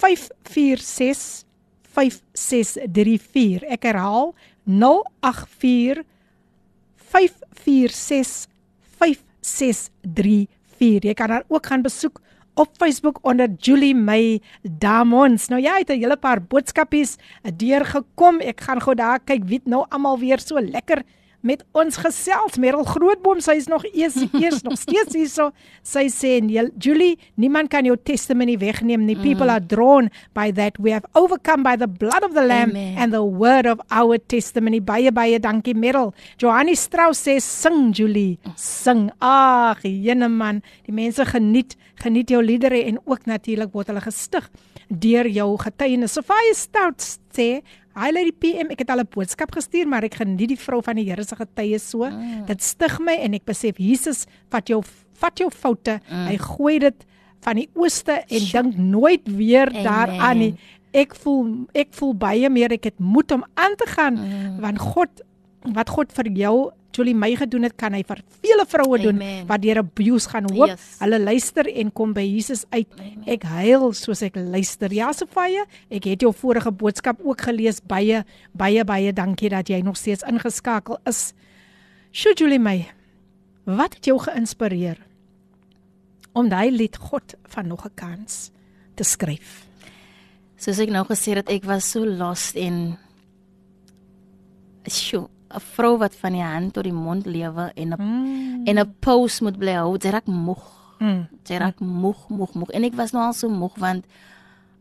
546 5634. Ek herhaal 084 546 5634. Jy kan haar ook gaan besoek op Facebook onder Julie May Damons. Nou ja, het 'n hele paar boodskapies deurgekom. Ek gaan gou daar kyk wie nou almal weer so lekker met ons gesels. Merel Grootboom, sy is nog eers eers nog steeds hierso. Sy sê Julie, niemand kan jou testimony wegneem nie. People are drawn by that. We have overcome by the blood of the lamb Amen. and the word of our testimony. Baie baie dankie Merel. Johanni Strauss sê sing Julie, sing. Ag, jene man, die mense geniet geniet jou liedere en ook natuurlik word hulle gestig deur jou getuienis. Sofia Stout sê Hi Lady PM, ek het al 'n boodskap gestuur, maar ek geniet die vrou van die Here se getuie so. Mm. Dit stig my en ek besef Jesus vat jou vat jou foute. Mm. Hy gooi dit van die ooste en dink nooit weer Amen. daaraan nie. Ek voel ek voel baie meer ek het moed om aan te gaan mm. want God wat God vir jou Julie my gedoen het, kan hy vir vele vroue doen Amen. wat deur abuse gaan hoop. Yes. Hulle luister en kom by Jesus uit. Ek huil soos ek luister. Ja, Sofia, ek het jou vorige boodskap ook gelees. Baie baie baie dankie dat jy nog steeds ingeskakel is. Sjoe Julie my. Wat het jou geïnspireer om daai lied God van nog 'n kans te skryf? Soos ek nou gesê het, ek was so lost in sjoe, 'n vrou wat van die hand tot die mond lewe en 'n mm. en 'n pose moet bly hou. Sy raak moeg. Mm. Sy raak moeg, moeg, moeg. En ek was nou al so moeg want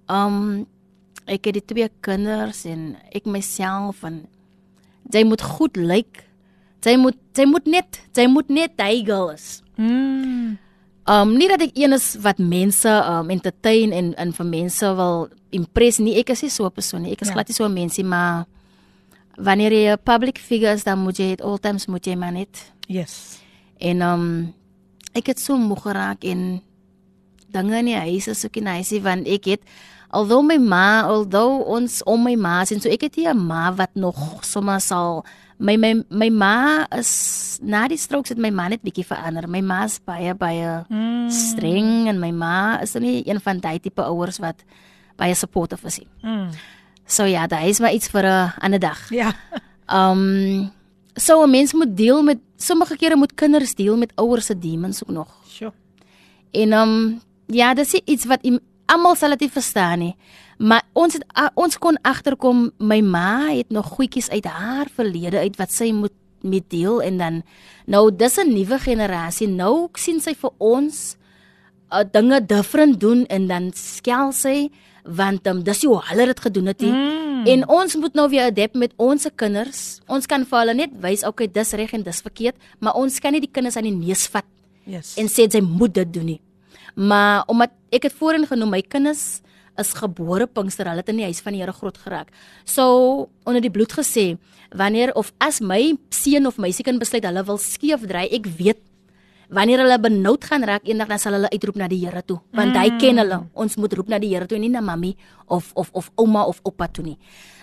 um ek het die twee kinders en ek myself en jy moet goed lyk. Jy moet jy moet net jy moet net hy girls. Mm. Um nie dat ek een is wat mense um entertain en en vir mense wil impress nie. Ek is nie so 'n persoon nie. Ek is Ja. glad nie so 'n mensie, maar wanneer jy 'n public figure is, dan moet jy at all times moet jy maar net Yes. en um ek het so moeg geraak en dinge in die huis is ook nie nice nie, want ek het alhoewel my ma, alhoewel ons om my ma sien, so ek het hier 'n ma wat nog sommer sal my my my ma is na die strokes het my ma net bietjie verander. My ma is baie baie Mm. streng en my ma is nie een van daai tipe ouers wat baie supportive is. Mm. So ja, daai is maar iets vir 'n ander dag. Ja. Um so 'n mens moet deel met sommige kere moet kinders deel met ouers se demons ook nog. Sure. En um ja, dis iets wat almal sal dit verstaan nie. Maar ons het ons kon agterkom my ma het nog goedjies uit haar verlede uit wat sy moet met deel en dan nou dis 'n nuwe generasie. Nou sien sy vir ons uh, dinge different doen en dan skel sy want um, dis hoe hulle dit gedoen het. Mm. En ons moet nou weer adapt met ons kinders. Ons kan vir hulle net wys okay, dis reg en dis verkeerd, maar ons kan nie die kinders aan die neus vat Yes. en sê sy moet dit doen nie. Maar omdat ek het voorheen genoem my kinders is gebore Pinkster, hulle het in die huis van die Here groot geraak. So onder die bloed gesê, wanneer of as my seun of meisiekind besluit hulle wil skeef dry, ek weet wanneer hulle benoud gaan raak eendag dan sal hulle uitroep na die Here toe, want hy ken hulle. Ons moet roep na die Here toe en nie na mami of of of ouma of oupa toe nie.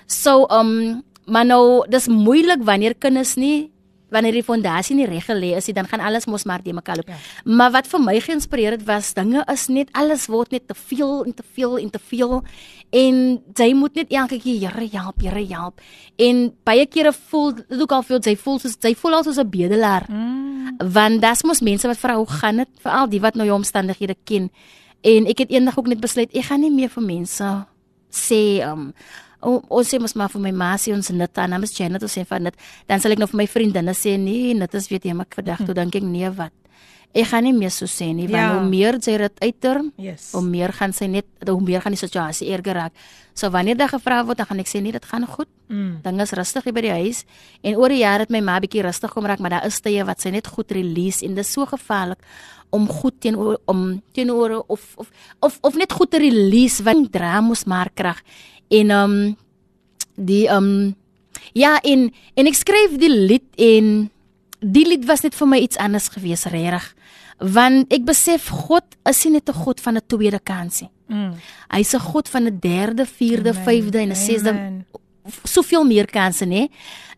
So um maar nou dis moeilik wanneer kinders nie wanneer die fondasie nie reg gelê is nie, dan gaan alles mos maar te mekaar loop. Ja. Maar wat vir my geïnspireer het was dinge is net alles word net te veel en te veel en te veel en jy moet net elke keer Here help, Here help. En baie kere voel dit ook al veel sy voel soos sy voel al soos 'n bedelaar. Mm. Want dis mos mense wat vra hoe gaan dit veral die wat nou jou omstandighede ken. En ek het eendag ook net besluit ek gaan nie meer vir mense sê um O, ons sê mos maar vir my ma sê ons net dan namens Janet ons sê van dit dan sal ek nou vir my vriendinne sê nee net as weet jy maar vandag toe dink ek nee wat ek gaan nie meer so sê nie want Ja. hoe meer sy dit uiter Yes. hoe meer gaan sy net hoe meer gaan die situasie erger raak so wanneer dit gevra word dan gaan ek sê nee dit gaan goed Mm. dinge is rustig hier by die huis en oor die jare het my ma bietjie rustig kom raak maar daar is tye wat sy net goed release en dit is so gevaarlik om goed teenoor om teenoor of of of of net goed te release want dra mos maar krag en um die um ja en en ek skryf die lied en die lied was net vir my iets anders gewees regtig want ek besef God is nie net 'n God van 'n tweede kansie Mm. hy's 'n God van 'n derde, vierde, Amen. vyfde en 'n sesde soveel meer kansse nê.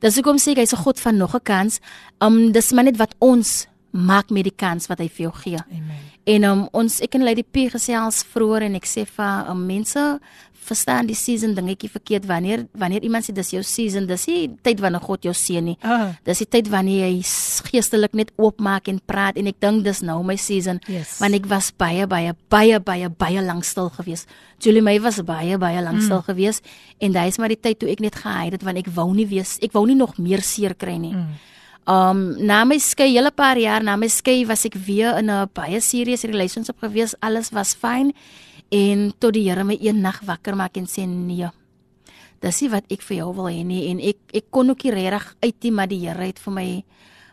Dis hoekom sê ek hy's 'n God van nog 'n kans. Um dis maar net wat ons maak met die kans wat hy vir jou gee. Amen. En um ons ek en Lady P gesels vroeër en ek sê vir um, mense verstaan die season dingetjie verkeerd wanneer wanneer iemand sê dis jou season, dis nie tyd wanneer God jou seën nie. Ah. Dis die tyd wanneer jy geestelik net oopmaak en praat en ek dink dis nou my season Yes. want ek was baie baie baie baie baie lank stil gewees. Julie May was baie baie lank stil gewees en dis maar die tyd toe ek net gehide het want ek wou nie wees ek wou nie nog meer seer kry nie. Um na my skei hele paar jaar na my skei was ek weer in 'n baie serious relationship gewees. Alles was fyn en tot die Here my een nag wakker maak en sê nee. Dis nie wat ek vir jou wil hê nie en ek ek kon ook nie regtig uit nie maar die Here het vir my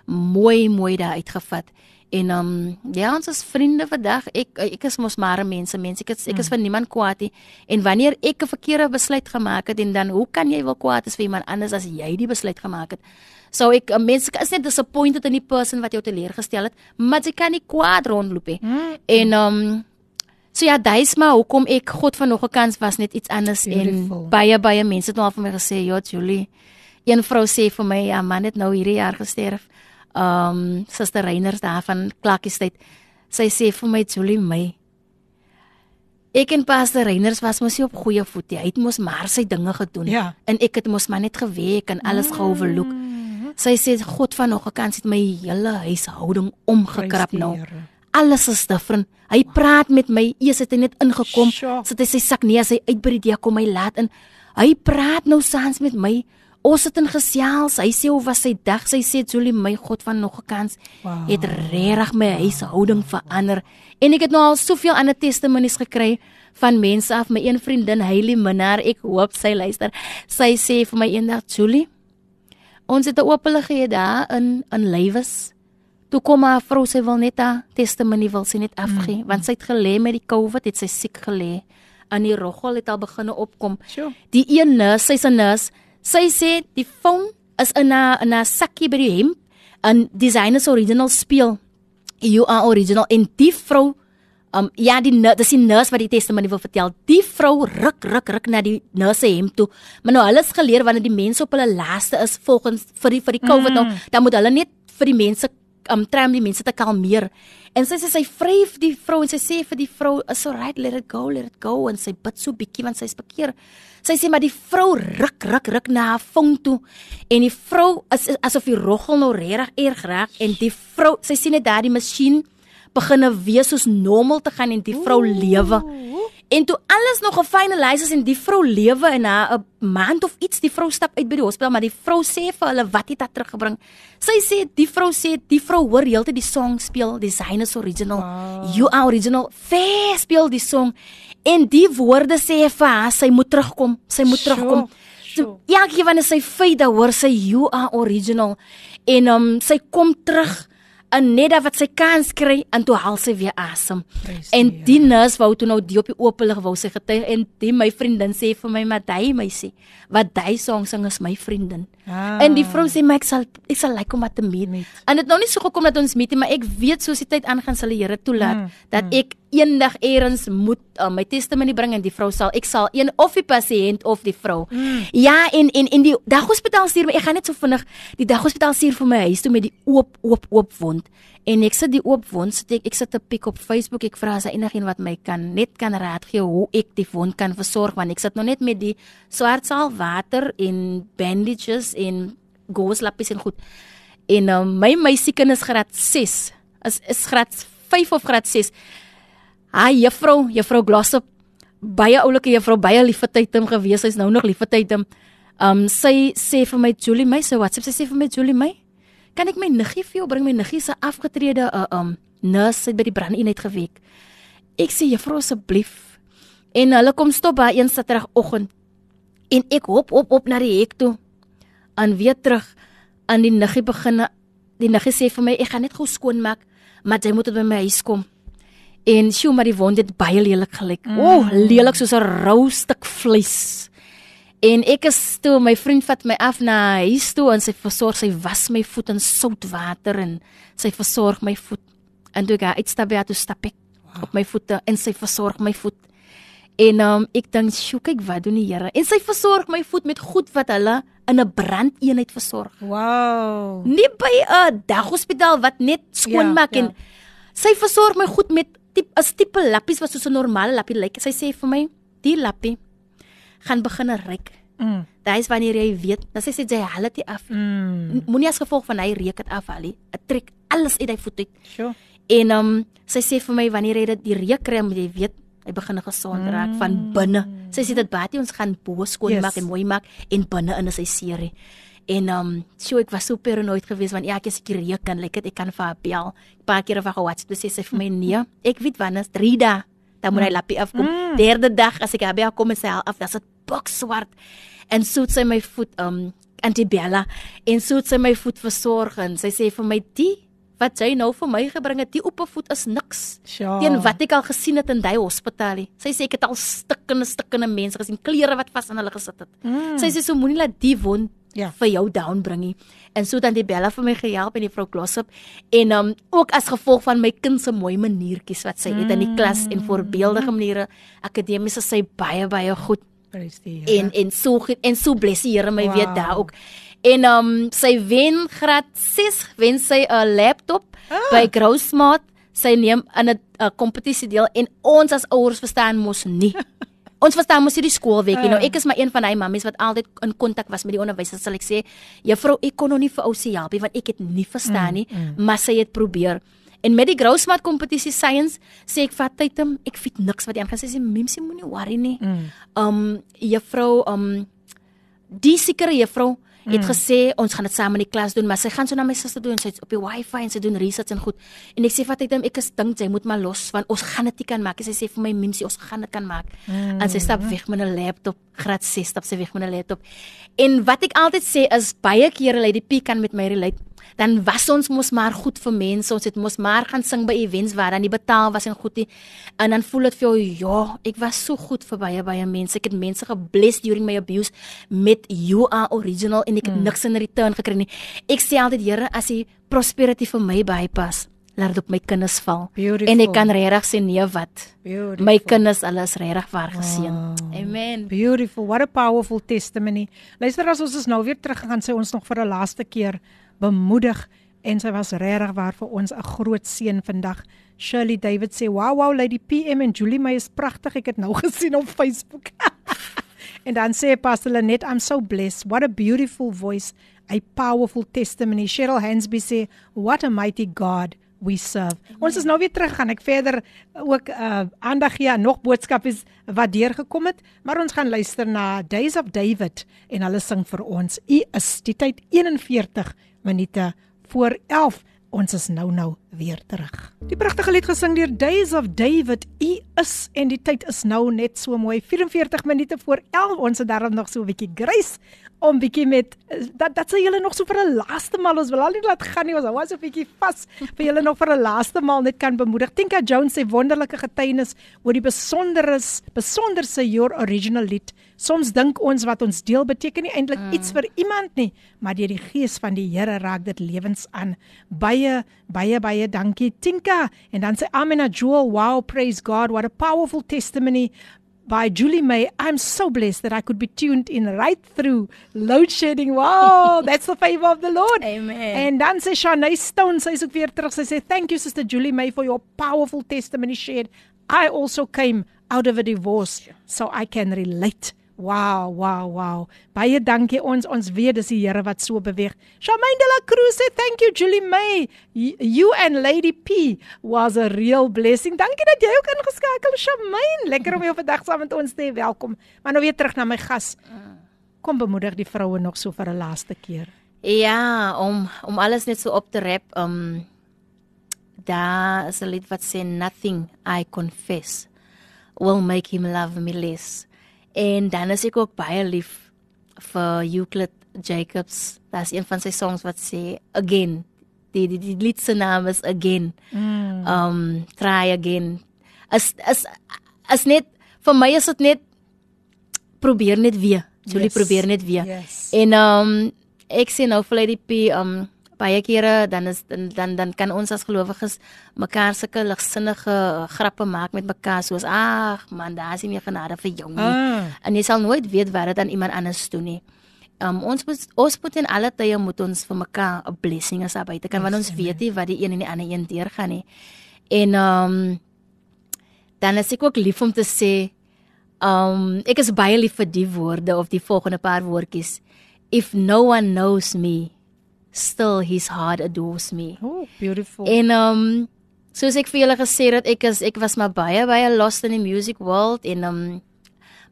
mooi mooi daar uitgevat. En um ja, ons is vriende vandag. Ek ek is mos maar mense, mense. Ek is, ek is vir niemand kwaad nie. En wanneer ek 'n verkeerde besluit gemaak het en dan hoe kan jy wel kwaad is vir iemand anders as jy die besluit gemaak het? So ek 'n mens is net disappointed in die persoon wat jou teleurgestel het, maar jy kan nie kwaad rondloop nie. En um so ja, dis maar hoekom ek God van nog 'n kans was net iets anders Beautiful. en baie baie mense het nou al vir my gesê, "Ja, Julie, een vrou sê vir my, ja, man het nou hierdie jaar gesterf." Um Suster Reiners daar van Klakkiestyd. Sy sê vir my, "Julie, my Ek en Pastor Reiners was mos nie op goeie voet nie. Hy het mos maar sy dinge gedoen Ja. en ek het mos maar net gewerk en alles geoverlook. Sy sê God van nog 'n kans het my hele huishouding omgekrap nou. Alles is different. Hy praat met my. Eers het hy net ingekom. Sjoe. Sit hy sy sak neer, sy uit by die deur kom hy laat in. Hy praat nou saans met my. Ons het in gesels. Hy sê hoe was sy dag? Sy sê Julie, my God van nog 'n kans Wow. het regtig my huishouding verander. En ek het nou al soveel ander testimonies gekry van mense af. My een vriendin, Hailey Minnar, ek hoop sy luister. Sy sê vir my eendag, Julie, ons het 'n oopelig gehad daar in in Lywes. Toe kom haar vrou sy wil net haar testimonie wil sy net afgee mm. want sy het gelê met die COVID, het sy siek gelê. In die roggel het al begine opkom. Sjoe. Die een nurse, sy's 'n nurse. Sy sê die foon is in 'n in 'n sakkie by die hemp in designers original speel. You are original en die vrou Um ja die nu- dis die nurse wat die testimonie wil vertel. Die vrou ruk ruk ruk na die nurse se hemp toe. Maar nou hulle is geleer wanneer die mense op hulle laaste is volgens vir die vir die COVID mm. nou, dan moet hulle net vir die mense um try om die mense te kalmeer. En sy sê sy vryf die vrou en sy sê vir die vrou, "Is alright, let it go, let it go." En sy bid so bietjie want sy's bekeer. Sy sê maar die vrou ruk ruk ruk na haar vong toe en die vrou is asof die roggel nou regtig erg raak en die vrou, sy sien net daardie masjien begine weer soos normaal te gaan en die vrou lewe. En toe alles nog 'n finalize is en die vrou lewe en na 'n maand of iets die vrou stap uit by die hospitaal, maar die vrou sê vir hulle wat het haar teruggebring. Sy sê die vrou sê die vrou hoor heeltyd die song speel, die Zynus original. Wow. You are original. Fair speel die song en die woorde sê vir haar sy moet terugkom, sy moet sure, terugkom. So, ja, gee wanneer sy feit dat hoor sy you are original en um, sy kom terug en net wat sy kans kry en toe haal sy weer asem. En die nurse wou toe nou die op die oopelig wou sy getuig en die my vriendin sê vir my maar hy my sê wat hy song sing is my vriendin. Ah. En die vrou sê my ek sal ek sal like om wat te meet. En dit nou nie so gekom dat ons meet nie, maar ek weet soos die tyd aangaan sal die Here toelaat mm, dat mm. ek eendag eers moet uh, my testimonie bring en die vrou sal ek sal een of die pasiënt of die vrou. Mm. Ja, en en en die daghospitaal stuur my ek gaan net so vinnig die daghospitaal stuur vir my huis toe met die oop oop oop wond. En ek sit die oop wond sit ek ek sit 'n pik op Facebook ek vra as enigiemand wat my kan net kan raad gee hoe ek die wond kan versorg want ek sit nog net met die swart saal water en bandages en gouslappies en goed. En uh, my meisiekinders graad 6 is is graad 5 of graad 6 Hi juffrou, juffrou Glossop. Baie oulike juffrou, baie liefe tyd hom gewees. Sy's nou nog liefe tyd hom. Um sy sê vir my Julie my, sy WhatsApp sy sê vir my Julie my. Kan ek my niggie vir jou bring? My niggie se afgetrede uh, um nurse by die brandeenheid geweek. Ek sê juffrou asseblief. En hulle kom stop by een Saterdagoggend. En ek hop op op na die hek toe. En weer terug aan die niggie beginne. Die niggie sê vir my ek gaan net gou skoon maak, maar jy moet by my huis kom. En sjoe, maar die wond het baie lelik gelyk. Mm. O, oh, lelik soos 'n rou stuk vleis. En ek is toe my vriend vat my af na huis toe en sy versorg sy was my voet in soutwater en sy versorg my voet. En toe ga uitstap by toe stap ek wow. op my voete en sy versorg my voet. En um, ek dink, "Sjoe, kyk wat doen die Here." En sy versorg my voet met goed wat hulle in 'n brandeenheid versorg. Wow. Nie by 'n daghospitaal wat net skoon maak ja, ja. en sy versorg my goed met tip as tipe lappies wat soos 'n normale lappie lyk. Sy sê vir my, die lappie gaan begin ryk. Mm. Dit is wanneer jy weet, dan sê sy jy haal dit af. Mm. Moenie as gevolg van hy reuk dit af al. Dit trek alles uit hy voet uit. Sure. En um sy sê vir my wanneer jy dit die reuk kry, moet jy weet hy begin gesond raak mm. van binne. Sy sê dit baie ons gaan bo skoon yes. maak en mooi maak en binne in is hy seerie. En um so ek was so paranoid geweest want elke keer reken, like ek kan vir haar bel. 'n Paar keer of haar WhatsApp sê sy vir my nee, ek weet wanneer is 3 dae dan moet hy mm. lappie afkom. Mm. Derde dag as ek haar bel kom en sy af, dan is dit bokswart. En so sy my voet um antibella en so sy my voet versorg en sy sê vir my die wat jy nou vir my gebring het, die op 'n voet is niks. Ja. Teen wat ek al gesien het in daai hospitaal. Sy sê ek het al stukkende stukkende mense gesien, klere wat vas aan hulle gesit het. Mm. Sy sê so moenie laat die wond ja. vir jou down bring nie. En so dan die Bella vir my gehelp en die vrou Glossop en um ook as gevolg van my kind se mooi maniertjies wat sy het in die klas en voorbeeldige maniere akademies is sy baie baie goed. En en so en so bless die Here my wow. weet daar ook. En um sy wen graad 6 wen sy 'n laptop ah. by Grousmaat. Sy neem in 'n kompetisie deel en ons as ouers verstaan mos nie. *laughs* Ons verstaan mos hierdie skoolweek nie. Nou ek is maar een van hy mammies wat altyd in kontak was met die onderwysers. Sal ek sê, juffrou, ek kon nog nie vir ou se help nie want ek het nie verstaan nie, mm, mm. maar sy het probeer. En met die Grousmat kompetisie science sê ek vat tyd om ek weet niks wat jy aangaan sê, memsie moenie worry nie. Mm. Um juffrou, um die sekere juffrou het mm. gesê ons gaan dit saam in die klas doen, maar sy gaan so na my suster toe en sy op die wifi en sy doen research en goed. En ek sê ek dan ek is dink jy moet maar los want ons gaan dit kan maak. Sy sê vir my mensie ons gaan dit kan maak. Mm. En sy stap weg met 'n laptop, graad 6 stap sy weg met 'n laptop. En wat ek altyd sê is baie kere lê die piek kan met my relate dan was ons mos maar goed vir mense. Ons het mos maar gaan sing by events waar dan die betaal was en goed nie. En dan voel dit vir jou, ja, ek was so goed vir baie baie mense. Ek het mense gebless during my abuse met you are original en ek het mm. niks in return gekry nie. Ek sê altyd, Here, as jy prosperity vir my bypas, laat dit op my kinders val. Beautiful. En ek kan regtig sê nee wat. Beautiful. My kinders alles regtig waar geseën. Oh. Amen. Beautiful. What a powerful testimony. Luister as ons is nou weer terug gaan sê ons nog vir 'n laaste keer bemoedig en sy was regtig waar vir ons 'n groot seën vandag. Shirley David sê, "Wow, wow, Lady PM en Julie May is pragtig. Ek het nou *laughs* gesien op Facebook." *laughs* en dan sê Pastor Lenet, "I'm so blessed. What a beautiful voice, a powerful testimony." Cheryl Hansby sê, "What a mighty God." We serve. Amen. Ons is nou weer terug gaan ek verder ook uh aandag gee aan nog boodskappe wat deurgekom het, maar ons gaan luister na Days of David en hulle sing vir ons. U is die tyd 41 minute voor 11. Ons is nou nou weer terug. Die pragtige lied gesing deur Days of David. U is en die tyd is nou net so mooi 44 minute voor 11. Ons het daarom nog so 'n bietjie grace om bietjie met dat dat sê julle nog so vir 'n laaste maal ons wil al nie laat gaan nie ons hou as 'n bietjie vas vir julle nog vir 'n laaste maal net kan bemoedig. Tinka Jones sê wonderlike getuienis oor die besonderes besonderse your original lied. Soms dink ons wat ons deel beteken nie eintlik mm. iets vir iemand nie, maar deur die gees van die Here raak dit lewens aan. Baie baie baie dankie Tinka en dan sê Amina Jewel, wow, praise God, what a powerful testimony by Julie May. I'm so blessed that I could be tuned in right through load shedding. Wow, *laughs* that's the favor of the Lord. Amen. And dan sê Shanae Stone, sy is ook weer terug. Sy sê thank you sister Julie May for your powerful testimony shared. I also came out of a divorce so I can relate. Wow, wow, wow. Baie dankie ons ons weet dis die Here wat so beweeg. Shamaine de la Cruz sê thank you Julie May. You and Lady P was a real blessing. Dankie dat jy ook ingeskakel Shamaine. Lekker om jou vandag saam met ons te hê. Welkom. Maar nou weer terug na my gas. Kom bemoedig die vroue nog so vir 'n laaste keer. Ja, om om alles net so op te rap. Um daar is 'n lied wat sê nothing I confess will make him love me less. En dan is ek ook baie lief vir Euclid Jacobs. Daar's een van sy songs wat sê again. Die die, die lied se naam is again. Mm. Um try again. As as as net vir my is dit net probeer net weer. Julie yes. probeer net weer. Yes. En um ek sê nou vir Lady P um baie kere dan is dan dan, dan kan ons as gelowiges mekaar sulke ligsinnige grappe maak met mekaar soos ag man daar is nie genade vir jou nie. Ah. en jy sal nooit weet wat dit aan iemand anders doen nie. Um, ons moet ons moet in alle tye moet ons vir mekaar 'n blessing as albei te kan want ons weet nie wat die een en die ander een deurgaan nie. En um, dan is ek ook lief om te sê um, ek is baie lief vir die woorde of die volgende paar woordjies. If no one knows me still his heart adores me. Oh, beautiful. En um soos ek vir julle gesê het, ek is ek was maar baie baie lost in die music world en um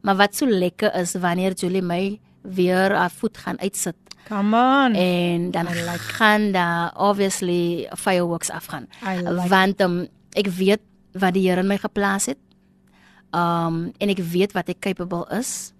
maar wat so lekker is wanneer Julie my weer haar voet gaan uitsit. Come on. En dan like gaan daar obviously fireworks afgaan. Like Want um ek weet wat die Here in my geplaas het. Um en ek weet wat ek capable is.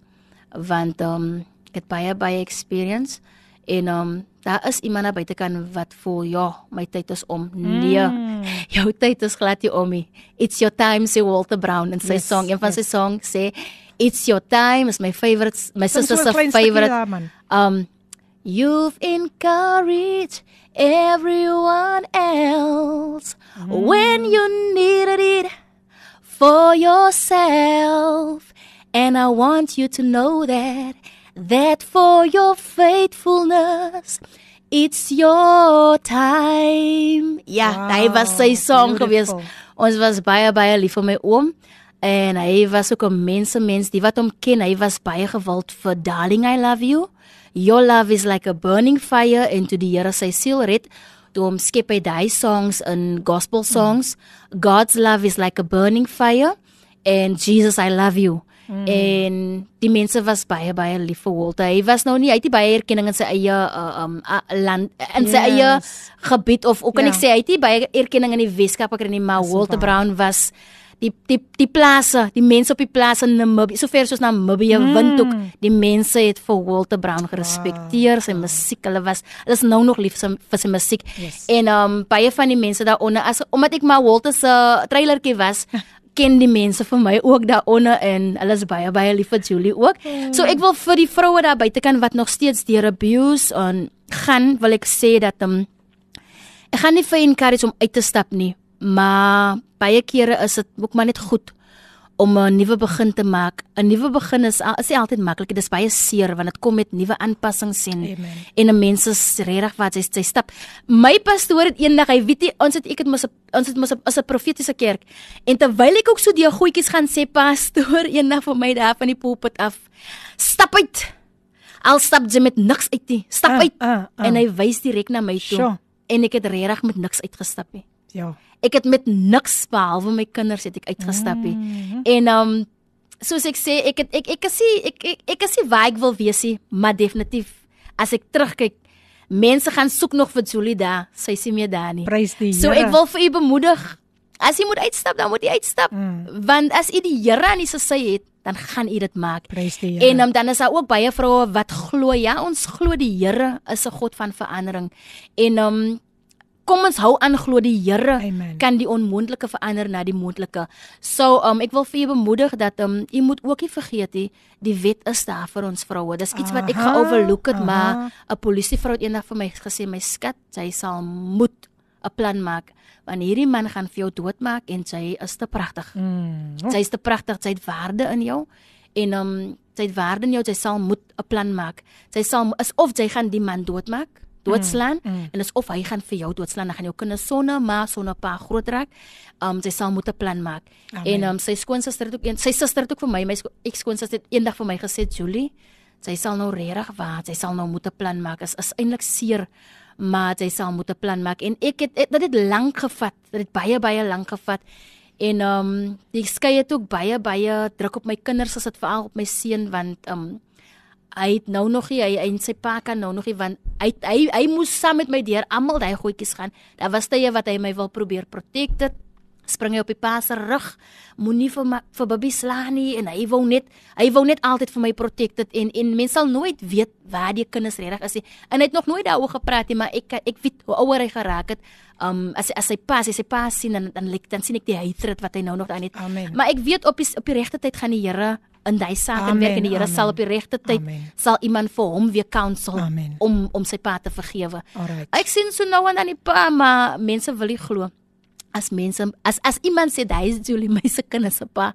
Want um ek het baie baie experience en um daar is iemand buitekant wat voel ja, my tyd is om. Nee. Mm. *laughs* Jou tyd is glad nie om nie. It's your time sê Walter Brown in sy yes, song, een van yes. sy song sê It's your time is my favorite my sister's so favorite. Stukkie, um you've encouraged everyone else mm. when you needed it for yourself and I want you to know that that for your faithfulness it's your time. Ja, wow, hy was sy song gewees. Ons was baie baie lief vir my oom en hy was ook 'n mense mens, die wat hom ken, hy was baie gewild vir Darling I love you. Your love is like a burning fire into the Here sy siel red. Toe hom skep hy daai songs in gospel songs. Mm. God's love is like a burning fire and Jesus I love you. Mm. En die mense was baie baie lief vir Walter. Hy was nou nie hy het nie baie erkenning in sy eie uh, um uh, land in yes. sy eie gebied of ook kan ja. ek sê hy het nie baie erkenning in die Weskaap gekry nie, maar Walter Brown was die die die plase, die mense op die plaas in Namibië, sover soos Namibië mm. windhoek, die mense het vir Walter Brown gerespekteer, wow. sy musiek, hulle was hulle is nou nog lief vir sy musiek. Yes. En um baie van die mense daaronder as omdat ek maar Walter se trailertjie was, *laughs* ken die mense vir my ook daaronder en hulle is baie baie lief vir Julie ook. Mm. So ek wil vir die vroue daar buite kan wat nog steeds deur abuse en gaan wil ek sê dat um, ek gaan nie vir encourage om uit te stap nie, maar baie kere is dit ook maar net goed om 'n nuwe begin te maak. 'n Nuwe begin is is nie altyd maklik. Dit is baie seer want dit kom met nuwe aanpassings en Amen. en 'n mens is regtig wat hy sy stap. My pastoor het eendag, hy weet nie ons het ek het mos ons het mos as 'n profetiese kerk. En terwyl ek ook so die goedjies gaan sê *laughs* pastoor eendag vir my daar van die pulpit af. Stap uit. Al stap jy met niks uit nie. Stap Ah, uit. ah, ah. En hy wys direk na my toe. Sjoe. En ek het regtig met niks uitgestap nie. Ja. Ek het met niks behalwe my kinders het ek uitgestap nie. Mhm. En um soos ek sê, ek het ek ek is nie ek ek, ek is nie waar ek wil wees nie, maar definitief as ek terugkyk, mense gaan soek nog vir Julie daar. Sy is nie meer daar nie. Prys die Here. So ek wil vir u bemoedig. As jy moet uitstap, dan moet jy uitstap. Mm. Want as u die Here aan u se sy het, dan gaan u dit maak. Die Here. En um, dan is daar ook baie vroue wat glo, ja, ons glo die Here is 'n God van verandering. En um kom ons hou aan glo die Here kan die onmoontlike verander na die moontlike. So um ek wil vir u bemoedig dat um u moet ook nie vergeet nie, die wet is daar vir ons vroue. Dis iets wat ek Aha, geoverlook het, aha. maar 'n polisievrou het eendag vir my gesê, my skat, jy sal moet 'n plan maak want hierdie man gaan vir jou doodmaak en sy is te pragtig. Mm. Sy is te pragtig, sy het waarde in jou en um sy het waarde in jou, sy sal moet 'n plan maak. Sy sal is of jy gaan die man doodmaak, doodslaan Mm, mm. en is of hy gaan vir jou doodslaan, dan gaan jou kinders sonder ma, sonder pa groot raak. Um sy sal moet 'n plan maak. Amen. En um sy skoonsister het ook een, sy suster het ook vir my, my sko- ex-skoonsister het eendag vir my gesê, "Julie, sy sal nou regtig waar, sy sal nou moet 'n plan maak. Is is eintlik seer, maar sy sal moet 'n plan maak." En ek het dit het lank gevat. Dit het baie baie lank gevat. En um die skei het ook baie baie druk op my kinders as dit veral op my seun want um hy het nou nog nie hy en sy pa kan nou nog nie want hy hy, hy moes saam met my deur almal daai goedjies gaan. Daar was tye wat hy my wil probeer protect spring hy op die pa se rug. Moenie vir my, vir Bobby slaan nie en hy wou net hy wou net altyd vir my protected en en mense sal nooit weet waar die kinders regtig is nie. En hy het nog nooit daaroor gepraat nie maar ek ek weet hoe ouer hy geraak het. Um as as sy pa as sy pa sien dan dan, dan, dan sien ek die hatred wat hy nou nog daarin het. Amen. maar ek weet op die op die regte tyd gaan die Here in daai saak Amen, werk en die Here sal op die regte tyd Amen. sal iemand vir hom weer counsel Amen. om om sy pa te vergewe Alright. Ek sien so nou en dan die pa, maar mense wil nie glo. As mense as as iemand sê hy is Julie my se kinders se pa,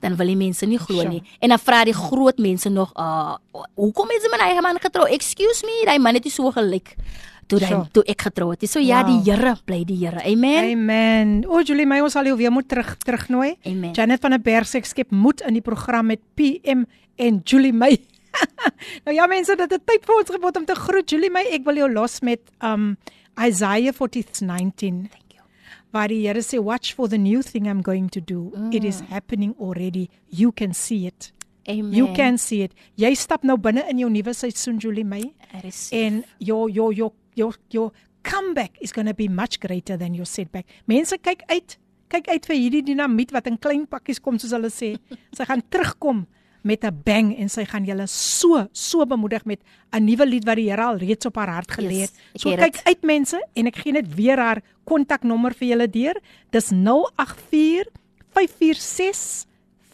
dan wil die mense nie glo Sure. nie. En dan vra die groot mense nog, uh, hoekom is my eie man getrou? Excuse me, daai man het nie so gelyk toe hy toe ek getrou het. So ja, Wow. die Here bly die Here. Amen. Amen. O Julie, my ons sal jou weer moet terug terugnooi. Amen. Janet van der Berg sê ek skep moed in die program met PM en Julie May. *laughs* nou ja mense, dit het tyd vir ons geword om te groet. Julie May, ek wil jou los met um Isaiah 40:19. Thank you. Waar die Here sê watch for the new thing I'm going to do. It is happening already. You can see it. Amen. You can see it. Jy stap nou binne in jou nuwe seisoen Julie May. I receive. and your your your comeback is going to be much greater than your setback. Mense kyk uit, kyk uit vir hierdie dinamiet wat in klein pakkies kom soos hulle sê. *laughs* Sy gaan terugkom met 'n bang en sy gaan julle so so bemoedig met 'n nuwe lied wat die Here al reeds op haar hart gelê het. Yes, so het kyk dit. uit mense en ek gee net weer haar kontaknommer vir julle deur. Dis 084 546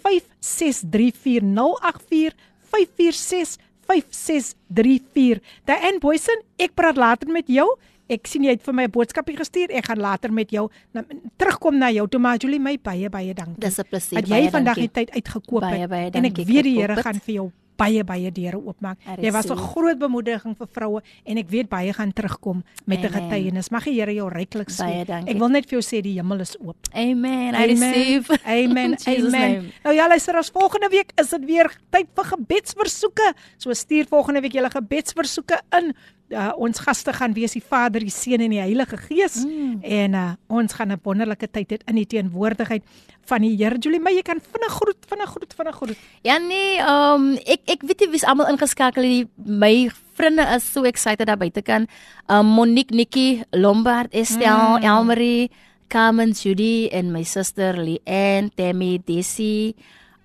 5634 084 546 5634. Diane Boysen, ek praat later met jou. Ek sien jy het vir my 'n boodskapie gestuur. Ek gaan later met jou na, terugkom na jou. Toe maar Julie my baie baie dankie. Dis 'n plesier. Dat jy baie vandag dankie. die tyd uitgekoop Baie, het. baie en ek dankie, weet die Here gaan vir jou baie baie deure oopmaak. Jy was 'n receive. groot bemoediging vir vroue en ek weet baie gaan terugkom met 'n Amen. getuienis. Mag die Here jou ryklik seën. Ek wil net vir jou sê die hemel is oop. Amen. I receive. *laughs* Amen. *laughs* In Jesus Amen. name. Nou ja, luister, as volgende week is dit weer tyd vir gebedsversoeke. So stuur volgende week julle gebedsversoeke in. Uh, ons gaste gaan wees die Vader, die Seun en die Heilige Gees mm. en uh, ons gaan 'n wonderlike tyd hê in die teenwoordigheid van die Here. Julie, maar jy kan vinnig groet, vinnig groet, vinnig groet. Ja nee, um ek ek weet nie wie's almal ingeskakel het. My vriende is so excited daar buite kan. Um Monique, Nikki, Lombard, Estelle, mm. Elmarie, Carmen, Judy en my suster Leanne, Tammy, Desi.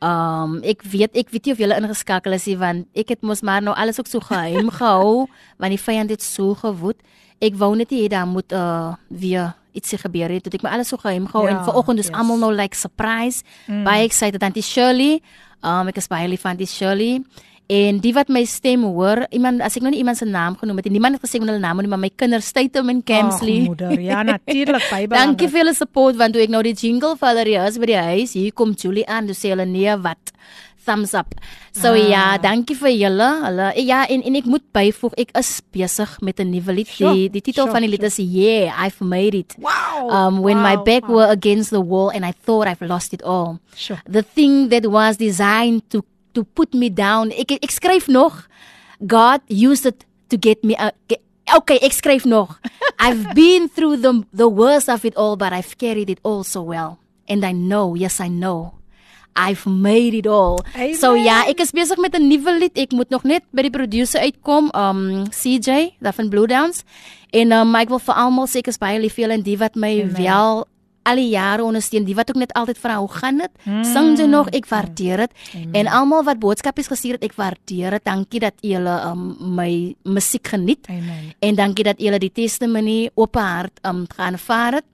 Um ek weet ek weet nie of julle ingeskakel is nie want ek het mos maar nou alles ook so geheim *laughs* gehou want die vyand het so gewoed. Ek wou net hê daar moet uh weer ietsie gebeur het. Het ek my alles so geheim gehou Ja, en vanoggend is yes. almal nou like surprise. Mm. Baie excited Auntie Shirley. Um ek is baie lief van Auntie Shirley En die wat my stem hoor, iemand as ek nou nie iemand se naam genoem het, niemand het gesê hulle naam nie, maar my kinders Statum en Kemsley. Ag moeder, ja *laughs* natuurlik baie belangrik. Dankie vir julle support want toe ek nou die jingle vir hulle reus by die huis, hier kom Julie aan, dis hulle nee wat thumbs up. So ah. ja, dankie vir julle. Hulle ja en en ek moet byvoeg ek is besig met 'n nuwe lied. Sure, die die titel sure, van die lied sure. is Yeah, I've made it. Wow. Um when wow, my back wow. were against the wall and I thought I've lost it all. Sure. The thing that was designed to to put me down. Ek ek skryf nog God used it to get me uh, Okay, ek skryf nog. *laughs* I've been through the the worst of it all, but I've carried it all so well. And I know, yes I know I've made it all. Amen. So ja, ek is besig met 'n nuwe lied. Ek moet nog net by die producer uitkom, um CJ, daar van Blue Downs. En um ek wil vir almal sê ek is baie lief vir julle en die wat my Amen. wel al die jare ondersteun, die wat ook net altyd vra hoe gaan dit? Mm. Sing jy nog? Ek waardeer dit. En almal wat boodskapies gestuur het, ek waardeer dit. Dankie dat julle um my musiek geniet. Amen. En dankie dat julle die testimony op hart um gaan vaar het.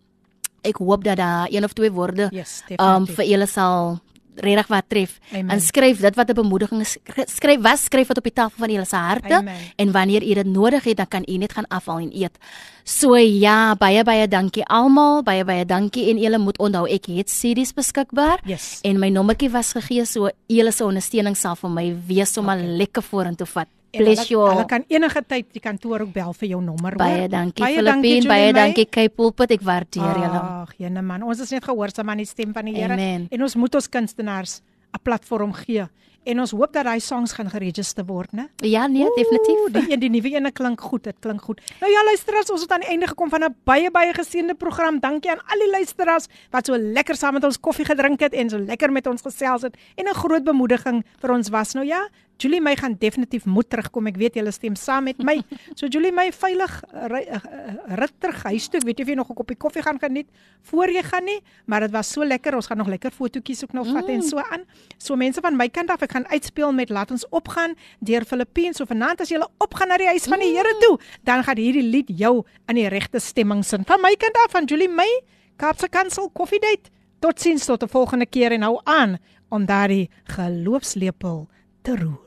Ek hoop dat daar een of twee woorde Yes, um definitief. vir julle sal regtig wat tref. Amen. En skryf dit wat 'n bemoediging is. Skryf was skryf wat op die tafel van julle se harte Amen. en wanneer u dit nodig het, dan kan u net gaan afhaal en eet. So ja, baie baie dankie almal, baie baie dankie en julle moet onthou ek het CD's beskikbaar Yes. en my nommertjie was gegee so julle se ondersteuning sal vir my wees om okay. lekker vorentoe vat. En Bless you all. hulle kan enige tyd die kantoor ook bel vir jou nommer hoor. Baie dankie Baie Filippine, Julie baie dankie Cape Pulpit, ek waardeer julle. Ag, jene man, ons is net gehoorsaam aan die stem van die Here en ons moet ons kunstenaars 'n platform gee. En ons hoop dat daai songs gaan geregistreer word, né? Ja, nee, Oeh, definitief. Die een die nuwe ene klink goed, dit klink goed. Nou ja, luisteraars, ons het aan die einde gekom van 'n baie baie geseënde program. Dankie aan al die luisteraars wat so lekker saam met ons koffie gedrink het en so lekker met ons gesels het en 'n groot bemoediging vir ons was. Nou ja, Julie my gaan definitief moet terugkom. Ek weet julle stem saam met my. So Julie my veilig ry- uh, uh, rit terug huis toe. Ek weet nie of jy nog 'n koppie koffie gaan geniet voor jy gaan nie, maar dit was so lekker. Ons gaan nog lekker fotootjies ook nog vat en so aan. So mense van my kant af, ek gaan uitspeel met laat ons opgaan deur Filippine. So vanaand as jy opgaan na die huis van die Here toe, dan gaan hierdie lied jou in die regte stemming sin. Van my kant af van Julie May, Kaapse Kansel Coffee Date. Totsiens tot 'n volgende keer en hou aan om daardie geloofslepel te roer.